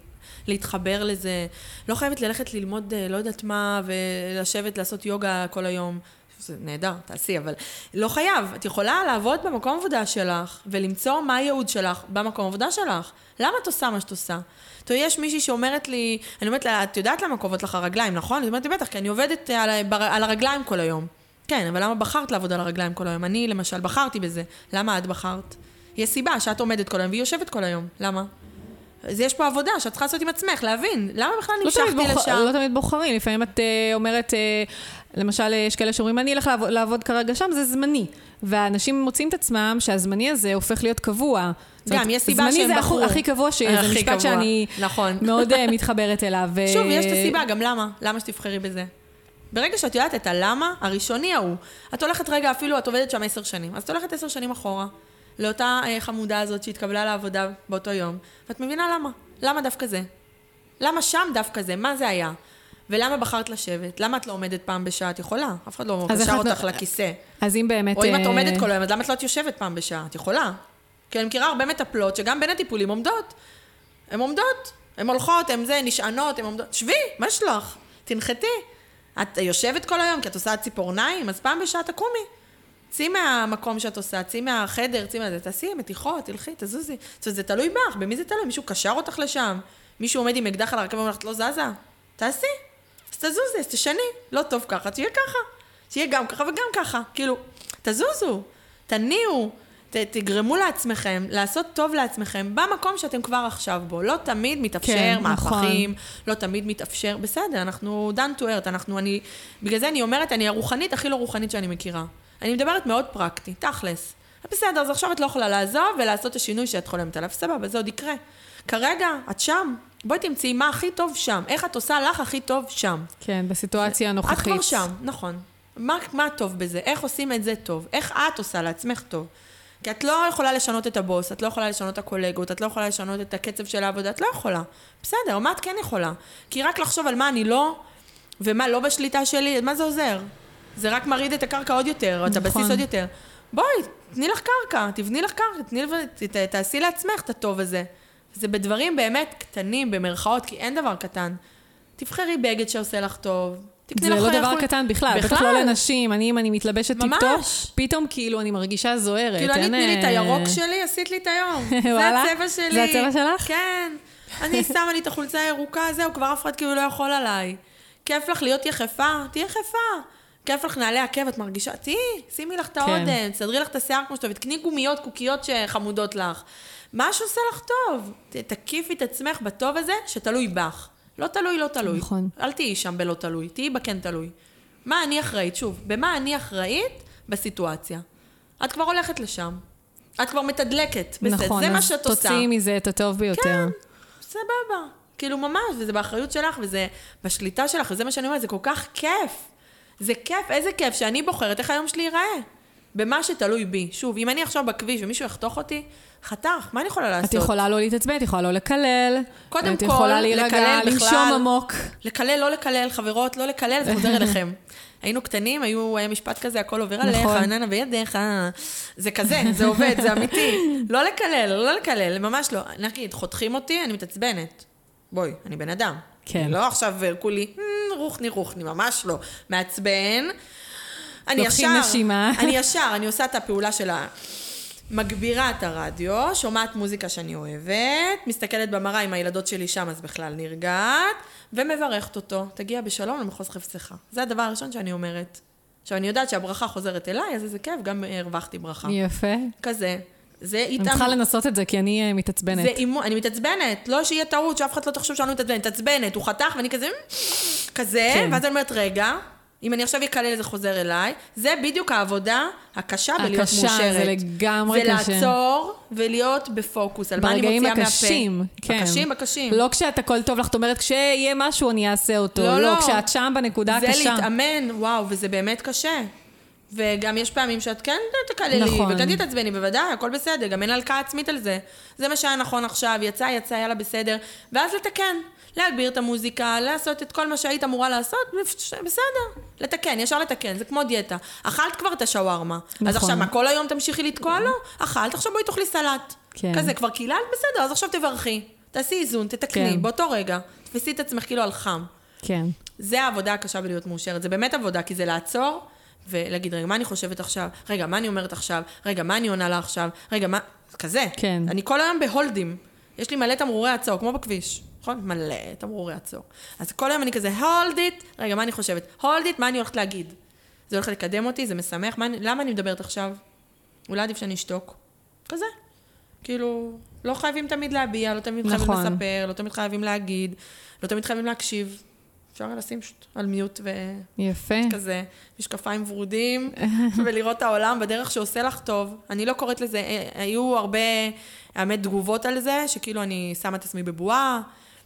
להתחבר לזה. לא חייבת ללכת ללמוד אה, לא יודעת מה, ולשבת לעשות יוגה כל היום. זה נהדר, תעשי, אבל לא חייב. את יכולה לעבוד במקום עבודה שלך, ולמצוא מה הייעוד שלך במקום עבודה שלך. למה את עושה מה שאת עושה? תראי, יש מישהי שאומרת לי, אני אומרת לה, את יודעת למה כואבות לך הרגליים, נכון? היא אומרת לי, בטח, כי אני עובדת על, על הרגליים כל היום. כן, אבל למה בחרת לעבוד על הרגליים כל היום? אני, למשל, בחרתי בזה. למה את בחרת? יש סיבה שאת עומדת כל היום והיא יושבת כל היום. למה? אז יש פה עבודה שאת צריכה לעשות עם עצמך, להבין. למה בכלל לא נמשכתי בוח... לשם? לא תמיד בוחרים, לפעמים את uh, אומרת, uh, למשל, יש כאלה שאומרים, אני אלך לעבוד, לעבוד כרגע שם, זה זמני. והאנשים מוצאים את עצמם שהזמני הזה הופך להיות קבוע. זאת אומרת, יש סיבה זמני שהם זה בחרו. הכי קבוע שיש, זה משפט קבוע, שאני נכון. מאוד מתחברת אליו. (laughs) שוב, יש את הסיבה, גם למה? למה שתבחרי בזה? ברגע שאת יודעת את הלמה הראשוני ההוא, את הולכת רגע, אפילו את עובדת שם עשר שנים, אז את הולכת עשר שנים אחורה, לאותה אה, חמודה הזאת שהתקבלה לעבודה באותו יום, ואת מבינה למה. למה דווקא זה? למה שם דווקא זה? מה זה היה? ולמה בחרת לשבת? למה את לא עומדת פעם בשעה? את יכולה, אף אחד לא קשר אותך לכיסא. אז אם באמת... או אם את אה, עומדת כל היום, אז למה את לא את יושבת פעם בשעה? את יכולה. כי אני מכירה הרבה מטפלות שגם בין הטיפולים עומדות. הן עומדות, הן הולכות, הן זה, נשענות, הן עומדות. שבי, מה יש לך? תנחתי. את יושבת כל היום כי את עושה ציפורניים, אז פעם בשעה תקומי. צאי מהמקום שאת עושה, צאי מהחדר, צאי מהזה, תעשי מתיחות, תלכי, תזוזי. זאת אומרת, זה תלוי בך, במי זה תלוי? מישהו קשר אותך לשם? מישהו עומד עם אקדח על הרכב ואומר לך, את לא זזה? תעשי. אז תזוזי, אז תשני. לא טוב ככה, תהיה ככה. שיהיה גם ככה וגם ככה. כאילו, תזוזו, תניעו, ת, תגרמו לעצמכם, לעשות טוב לעצמכם במקום שאתם כבר עכשיו בו. לא תמיד מתאפשר כן, נכון. מהפכים, לא תמיד מתאפשר, בסדר, אנחנו done to earth, אנחנו, אני, בגלל זה אני אומרת, אני הרוחנית הכי לא רוחנית שאני מכירה. אני מדברת מאוד פרקטי, תכלס. בסדר, אז עכשיו את לא יכולה לעזוב ולעשות את השינוי שאת חולמת עליו, סבבה, זה עוד יקרה. כרגע, את שם, בואי תמצאי מה הכי טוב שם, איך את עושה לך הכי טוב שם. כן, בסיטואציה את הנוכחית. כבר שם, נכון. מה, מה טוב בזה? איך עושים את זה טוב? איך את עושה לעצמך טוב? כי את לא יכולה לשנות את הבוס, את לא יכולה לשנות את הקולגות, את לא יכולה לשנות את הקצב של העבודה, את לא יכולה. בסדר, מה את כן יכולה? כי רק לחשוב על מה אני לא, ומה לא בשליטה שלי, מה זה עוזר? זה רק מרעיד את הקרקע עוד יותר, את הבסיס נכון. עוד יותר. בואי, תני לך קרקע, תבני לך קרקע, תני, ת, תעשי לעצמך את הטוב הזה. זה בדברים באמת קטנים, במרכאות, כי אין דבר קטן. תבחרי בגד שעושה לך טוב. תקני זה לך לא דבר חוץ- קטן בכלל, בטח לא לנשים. אני, אם אני מתלבשת. טיפ-טופ, פתאום כאילו אני מרגישה זוהרת. כאילו, אני תני לי את אה, הירוק שלי, עשית לי את היום. (laughs) זה? הצבע שלי. זה הצבע שלך? כן. אני (laughs) שמה לי את החולצה הירוקה, זהו, כבר אף אחד כאילו לא יכול עליי. כיף לך להיות יחפה? תהיי יחפה. כיף לך נעלי עקב, את מרגישה, תהיי, שימי לך את כן. האודם, תסדרי לך את השיער כמו שטוב, תקני גומיות, קוקיות שחמודות לך. מה שעושה לך טוב. תקיפי את עצמך בטוב הזה, שתלוי בך. לא תלוי, לא תלוי. נכון. אל תהיי שם בלא תלוי, תהיי בכן תלוי. מה אני אחראית? שוב, במה אני אחראית בסיטואציה. את כבר הולכת לשם. את כבר מתדלקת. בסדר, נכון, זה מה אז שאת עושה. תוציאי מזה את הטוב ביותר. כן, סבבה. כאילו ממש, וזה באחריות שלך, וזה בשליטה שלך, וזה מה שאני אומרת, זה כל כך כיף. זה כיף, איזה כיף שאני בוחרת איך היום שלי ייראה. במה שתלוי בי. שוב, אם אני עכשיו בכביש ומישהו יחתוך אותי, חתך, מה אני יכולה לעשות? את יכולה לא להתעצבן, את יכולה לא לקלל. קודם את כל, יכולה להירגע. לנשום עמוק. לקלל, לא לקלל, חברות, לא לקלל, זה חוזר (laughs) אליכם. היינו קטנים, היו, היה משפט כזה, הכל עובר עליך, נכון. עננה בידיך. זה כזה, זה עובד, זה אמיתי. (laughs) לא לקלל, לא לקלל, ממש לא. נגיד, חותכים אותי, אני מתעצבנת. בואי, אני בן אדם. כן. לא עכשיו כולי, "מ, רוחני, רוחני, ממש לא. מעצבן. אני ישר, נשימה. אני ישר, אני עושה את הפעולה של ה... מגבירה את הרדיו, שומעת מוזיקה שאני אוהבת, מסתכלת במראה עם הילדות שלי שם, אז בכלל נרגעת, ומברכת אותו. תגיע בשלום למחוז חפצך. זה הדבר הראשון שאני אומרת. עכשיו, אני יודעת שהברכה חוזרת אליי, אז איזה כיף, גם הרווחתי ברכה. יפה. כזה. זה אני איתם... צריכה לנסות את זה, כי אני אה, מתעצבנת. זה אימון, אני מתעצבנת, לא שיהיה טעות, שאף אחד לא תחשוב שאני מתעצבנת, מתעצבנת, הוא חתך ואני כזה, כזה, כן. ואז אני אומרת, רגע, אם אני עכשיו אקלל זה חוזר אליי, זה בדיוק העבודה הקשה בלהיות הקשה, מאושרת. זה לגמרי זה קשה. לעצור ולהיות בפוקוס, על מה אני ברגעים מוציאה הקשים, מהפה. כן. הקשים, הקשים. לא כשאת הכל טוב לך, את אומרת, כשיהיה משהו אני אעשה אותו. לא, לא, לא. כשאת שם בנקודה זה הקשה. להתאמן, וואו, וזה באמת קשה. וגם יש פעמים שאת כן תקללי, נכון. וכן תתעצבני, בוודאי, הכל בסדר, גם אין הלקאה עצמית על זה. זה מה שהיה נכון עכשיו, יצא, יצא, יאללה, בסדר. ואז לתקן, להגביר את המוזיקה, לעשות את כל מה שהיית אמורה לעשות, בסדר, לתקן, ישר לתקן, זה כמו דיאטה. אכלת כבר את השווארמה. אז נכון. עכשיו, מה, כל היום תמשיכי לתקוע? לא. אכלת, עכשיו בואי תאכלי סלט. כן. כזה, כבר קיללת? בסדר, אז עכשיו תברכי. תעשי איזון, תתקני, כן. באותו רגע. תפסי את עצמך כאילו על חם. כן. זה העבודה הקשה בלהיות מאושרת. זה באמת עבודה, כי זה לעצור ולהגיד, רגע, מה אני חושבת עכשיו? רגע, מה אני אומרת עכשיו? רגע, מה אני עונה לה עכשיו? רגע, מה... כזה. כן. אני כל היום בהולדים. יש לי מלא תמרורי עצור, כמו בכביש. נכון? מלא תמרורי עצור. אז כל היום אני כזה, hold it, רגע, מה אני חושבת? hold it, מה אני הולכת להגיד? זה הולך לקדם אותי, זה משמח, מה, אני- למה אני מדברת עכשיו? אולי עדיף שאני אשתוק. כזה. כאילו, לא חייבים תמיד להביע, לא תמיד חייבים נכון. לספר, לא תמיד חייבים להגיד, לא תמיד חייבים להקשיב. אפשר לשים פשוט על מיוט יפה. וכזה, משקפיים ורודים, (laughs) ולראות את העולם בדרך שעושה לך טוב. אני לא קוראת לזה, אה, היו הרבה, האמת, תגובות על זה, שכאילו אני שמה את עצמי בבועה,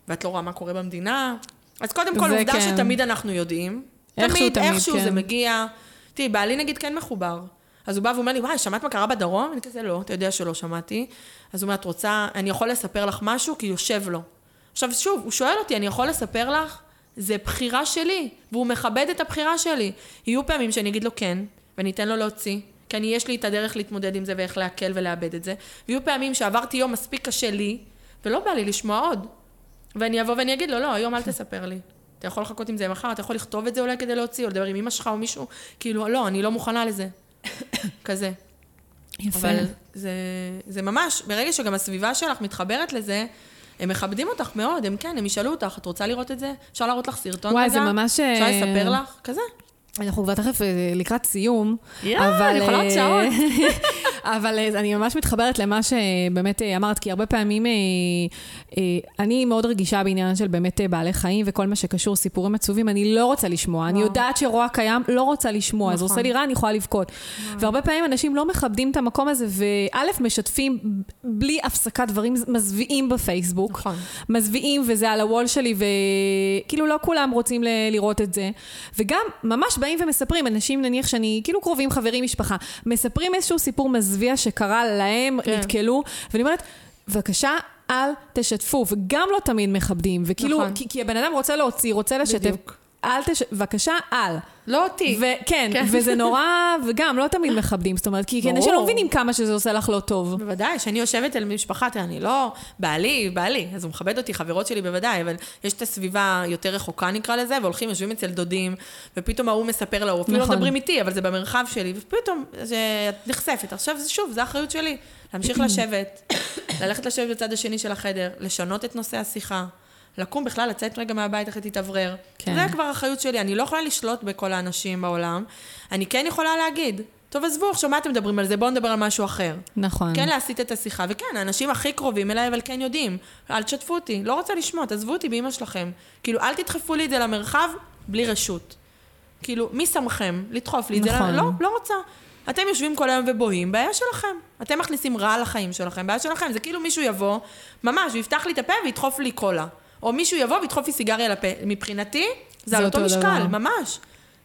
ואת לא רואה מה קורה במדינה. אז קודם כל, עובדה כן. שתמיד אנחנו יודעים. איכשהו תמיד, תמיד, איכשהו כן. זה מגיע. תראי, בעלי נגיד כן מחובר. אז הוא בא ואומר לי, וואי, שמעת מה קרה בדרום? אני כזה, לא, אתה יודע שלא שמעתי. אז הוא אומר, את רוצה, אני יכול לספר לך משהו? כי יושב לו. עכשיו, שוב, הוא שואל אותי, אני יכול לספר לך? זה בחירה שלי, והוא מכבד את הבחירה שלי. יהיו פעמים שאני אגיד לו כן, ואני אתן לו להוציא, כי אני, יש לי את הדרך להתמודד עם זה ואיך להקל ולאבד את זה. ויהיו פעמים שעברתי יום מספיק קשה לי, ולא בא לי לשמוע עוד. ואני אבוא ואני אגיד לו, לא, היום אל תספר לי. אתה יכול לחכות עם זה מחר, אתה יכול לכתוב את זה אולי כדי להוציא, או לדבר עם אמא שלך או מישהו, כאילו, לא, אני לא מוכנה לזה. (coughs) כזה. יפה. אבל זה, זה ממש, ברגע שגם הסביבה שלך מתחברת לזה, הם מכבדים אותך מאוד, הם כן, הם ישאלו אותך, את רוצה לראות את זה? אפשר להראות לך סרטון וואי, רגע? זה ממש, אפשר אה, לספר לך? כזה. אנחנו כבר תכף אה, לקראת סיום. יאה, אבל, עוד אה, שעות. (laughs) אבל אה, אני ממש מתחברת למה שבאמת אמרת, כי הרבה פעמים אני מאוד רגישה בעניין של באמת בעלי חיים וכל מה שקשור סיפורים עצובים, אני לא רוצה לשמוע. אני יודעת שרוע קיים, לא רוצה לשמוע. זה נכון. עושה לי רע, אני יכולה לבכות. והרבה פעמים אנשים לא מכבדים את המקום הזה, וא', משתפים בלי הפסקה דברים מזוויעים בפייסבוק. נכון. מזוויעים, וזה על הוול שלי, וכאילו לא כולם רוצים לראות את זה. וגם ממש באים ומספרים, אנשים נניח שאני, כאילו קרובים, חברים, משפחה, מספרים איזשהו סיפור מזוויע שקרה להם, כן. נתקלו, ואני אומרת, בבקשה, אל תשתפו, וגם לא תמיד מכבדים, וכאילו, נכון. כי, כי הבן אדם רוצה להוציא, רוצה לשתף. בדיוק. אל תש... בבקשה, אל. לא אותי. וכן, כן. וזה נורא, וגם לא תמיד מכבדים, זאת אומרת, כי כי אנשים ברור. לא מבינים כמה שזה עושה לך לא טוב. בוודאי, כשאני יושבת אל משפחה, תראה, אני לא... בעלי, בעלי, אז הוא מכבד אותי, חברות שלי בוודאי, אבל יש את הסביבה יותר רחוקה נקרא לזה, והולכים, יושבים אצל דודים, ופתאום ההוא מספר להוא, אפילו לא נכון. מדברים איתי, אבל זה במרחב שלי, ופתאום זה- את נחשפת. עכשיו, שוב, זה אחריות שלי. להמשיך לשבת, ללכת לשבת בצד השני של החדר, לשנות את נושא השיחה. לקום בכלל, לצאת רגע מהבית, אחרי תתאוורר. כן. זה כבר אחריות שלי, אני לא יכולה לשלוט בכל האנשים בעולם. אני כן יכולה להגיד, טוב, עזבו, עכשיו מה אתם מדברים על זה? בואו נדבר על משהו אחר. נכון. כן להסיט את השיחה, וכן, האנשים הכי קרובים אליי, אבל כן יודעים. אל תשתפו אותי, לא רוצה לשמוע, תעזבו אותי באמא שלכם. כאילו, אל תדחפו לי את זה למרחב בלי רשות. כאילו, מי שמכם לדחוף לי את זה? נכון. לא, לא רוצה. אתם יושבים כל היום ובוהים, בעיה שלכם. אתם מכניסים רע לחיים שלכם, בעיה שלכם. זה כאילו מישהו יבוא, ממש, ויפתח לי את הפה וידחוף לי קולה. או מישהו יבוא וידחוף לי סיגריה לפה. מבחינתי, זה, זה על אותו אותו משקל, דבר. ממש.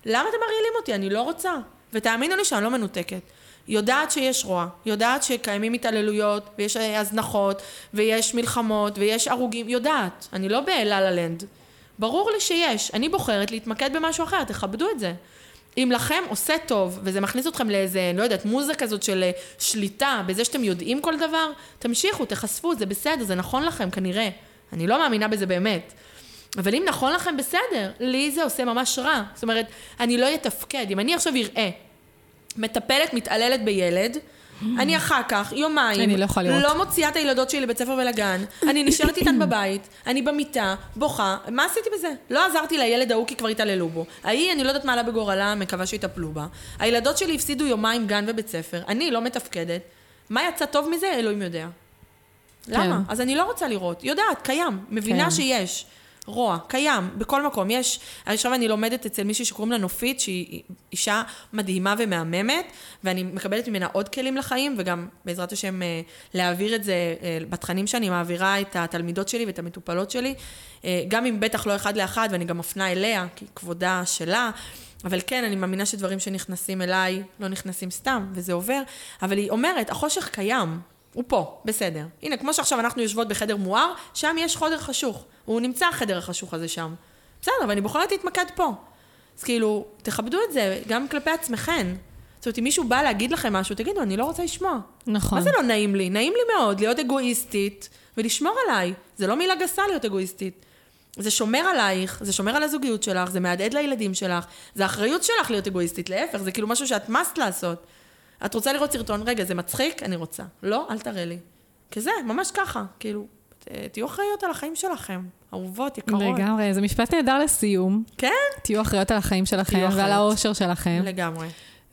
למה אתם מרעילים אותי? אני לא רוצה. ותאמינו לי שאני לא מנותקת. יודעת שיש רוע, יודעת שקיימים התעללויות, ויש אה, הזנחות, ויש מלחמות, ויש הרוגים, יודעת. אני לא בלה לה לנד. ברור לי שיש. אני בוחרת להתמקד במשהו אחר, תכבדו את זה. אם לכם עושה טוב, וזה מכניס אתכם לאיזה, לא יודעת, מוזה כזאת של אה, שליטה, בזה שאתם יודעים כל דבר, תמשיכו, תחשפו, זה בסדר, זה נכון לכם כנראה. אני לא מאמינה בזה באמת. אבל אם נכון לכם, בסדר. לי זה עושה ממש רע. זאת אומרת, אני לא אתפקד. אם אני עכשיו אראה מטפלת מתעללת בילד, אני אחר כך, יומיים, אני לא יכולה לראות. לא מוציאה את הילדות שלי לבית ספר ולגן, אני נשארת איתן (coughs) בבית, אני במיטה, בוכה, מה עשיתי בזה? לא עזרתי לילד ההוא כי כבר התעללו בו. ההיא, אני לא יודעת מה עלה בגורלה, מקווה שיטפלו בה. הילדות שלי הפסידו יומיים גן ובית ספר, אני לא מתפקדת. מה יצא טוב מזה? אלוהים יודע. למה? אז אני לא רוצה לראות. יודעת, קיים. מבינה כן. שיש. רוע, קיים, בכל מקום. יש, עכשיו אני לומדת אצל מישהי שקוראים לה נופית, שהיא אישה מדהימה ומהממת, ואני מקבלת ממנה עוד כלים לחיים, וגם בעזרת השם אה, להעביר את זה אה, בתכנים שאני מעבירה את התלמידות שלי ואת המטופלות שלי, אה, גם אם בטח לא אחד לאחד, ואני גם מפנה אליה, כי כבודה שלה. אבל כן, אני מאמינה שדברים שנכנסים אליי לא נכנסים סתם, וזה עובר. אבל היא אומרת, החושך קיים, הוא פה, בסדר. הנה, כמו שעכשיו אנחנו יושבות בחדר מואר, שם יש חודר חשוך. הוא נמצא החדר החשוך הזה שם. בסדר, אבל אני בוחרת להתמקד פה. אז כאילו, תכבדו את זה גם כלפי עצמכן. זאת אומרת, אם מישהו בא להגיד לכם משהו, תגידו, אני לא רוצה לשמוע. נכון. מה זה לא נעים לי? נעים לי מאוד להיות אגואיסטית ולשמור עליי. זה לא מילה גסה להיות אגואיסטית. זה שומר עלייך, זה שומר על הזוגיות שלך, זה מהדהד לילדים שלך, זה אחריות שלך להיות אגואיסטית, להפך, זה כאילו משהו שאת מאסט לעשות. את רוצה לראות סרטון, רגע, זה מצחיק? אני רוצה. לא, אל תראה לי. כזה, ממש ככה, כאילו, אה, תהיו אחראיות על החיים שלכם. אהובות, יקרות. לגמרי, זה משפט נהדר לסיום. כן? תהיו אחראיות על החיים שלכם ועל. האושר שלכם. לגמרי.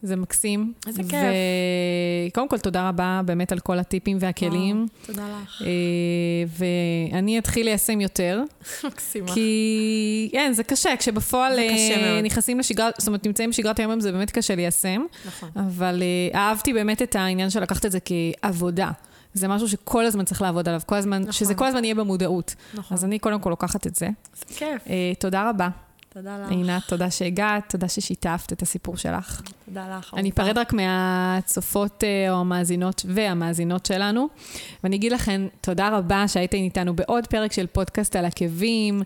זה מקסים. איזה כיף. וקודם כל, תודה רבה באמת על כל הטיפים והכלים. תודה לך. אה, ואני אתחיל ליישם יותר, (laughs) מקסימה. כי כן, זה קשה, כשבפועל זה קשה אה, מאוד. נכנסים לשגרה, זאת אומרת, נמצאים בשגרת היום, זה באמת קשה ליישם. נכון. אבל אה, אהבתי באמת את העניין של לקחת את זה כעבודה. זה משהו שכל הזמן צריך לעבוד עליו, כל הזמן, נכון. שזה כל הזמן יהיה במודעות. נכון. אז אני קודם כל לוקחת את זה. זה כיף. אה, תודה רבה, תודה לך. עינת, תודה שהגעת, תודה ששיתפת את הסיפור שלך. תודה לך. אני. אפרד רק מהצופות אה, או המאזינות והמאזינות שלנו, ואני אגיד לכם תודה רבה שהייתם איתנו בעוד פרק של פודקאסט על עקבים,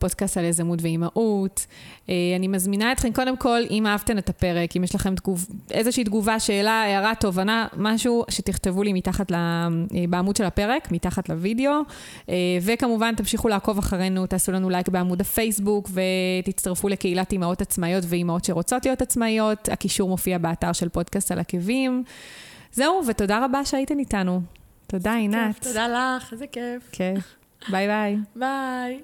פודקאסט על יזמות ואימהות. אה, אני מזמינה אתכם, קודם כל, אם אהבתם את הפרק, אם יש לכם תגוב, איזושהי תגובה, שאלה, הערה, תובנה, משהו, שתכתבו לי מתחת ל, אה, בעמוד של הפרק, מתחת לוידאו. אה, וכמובן, תמשיכו לעקוב אחרינו, תעשו לנו לייק בעמוד הפייסבוק, ותצטרפו לקהילת אימהות עצמאיות ואימהות שרוצות להיות עצמאיות. הקישור מופיע באתר של פודקאסט על עקבים. זהו, ותודה רבה שהייתן איתנו. תודה, עינת. תודה לך, איזה כיף. כן. ביי ביי. ביי.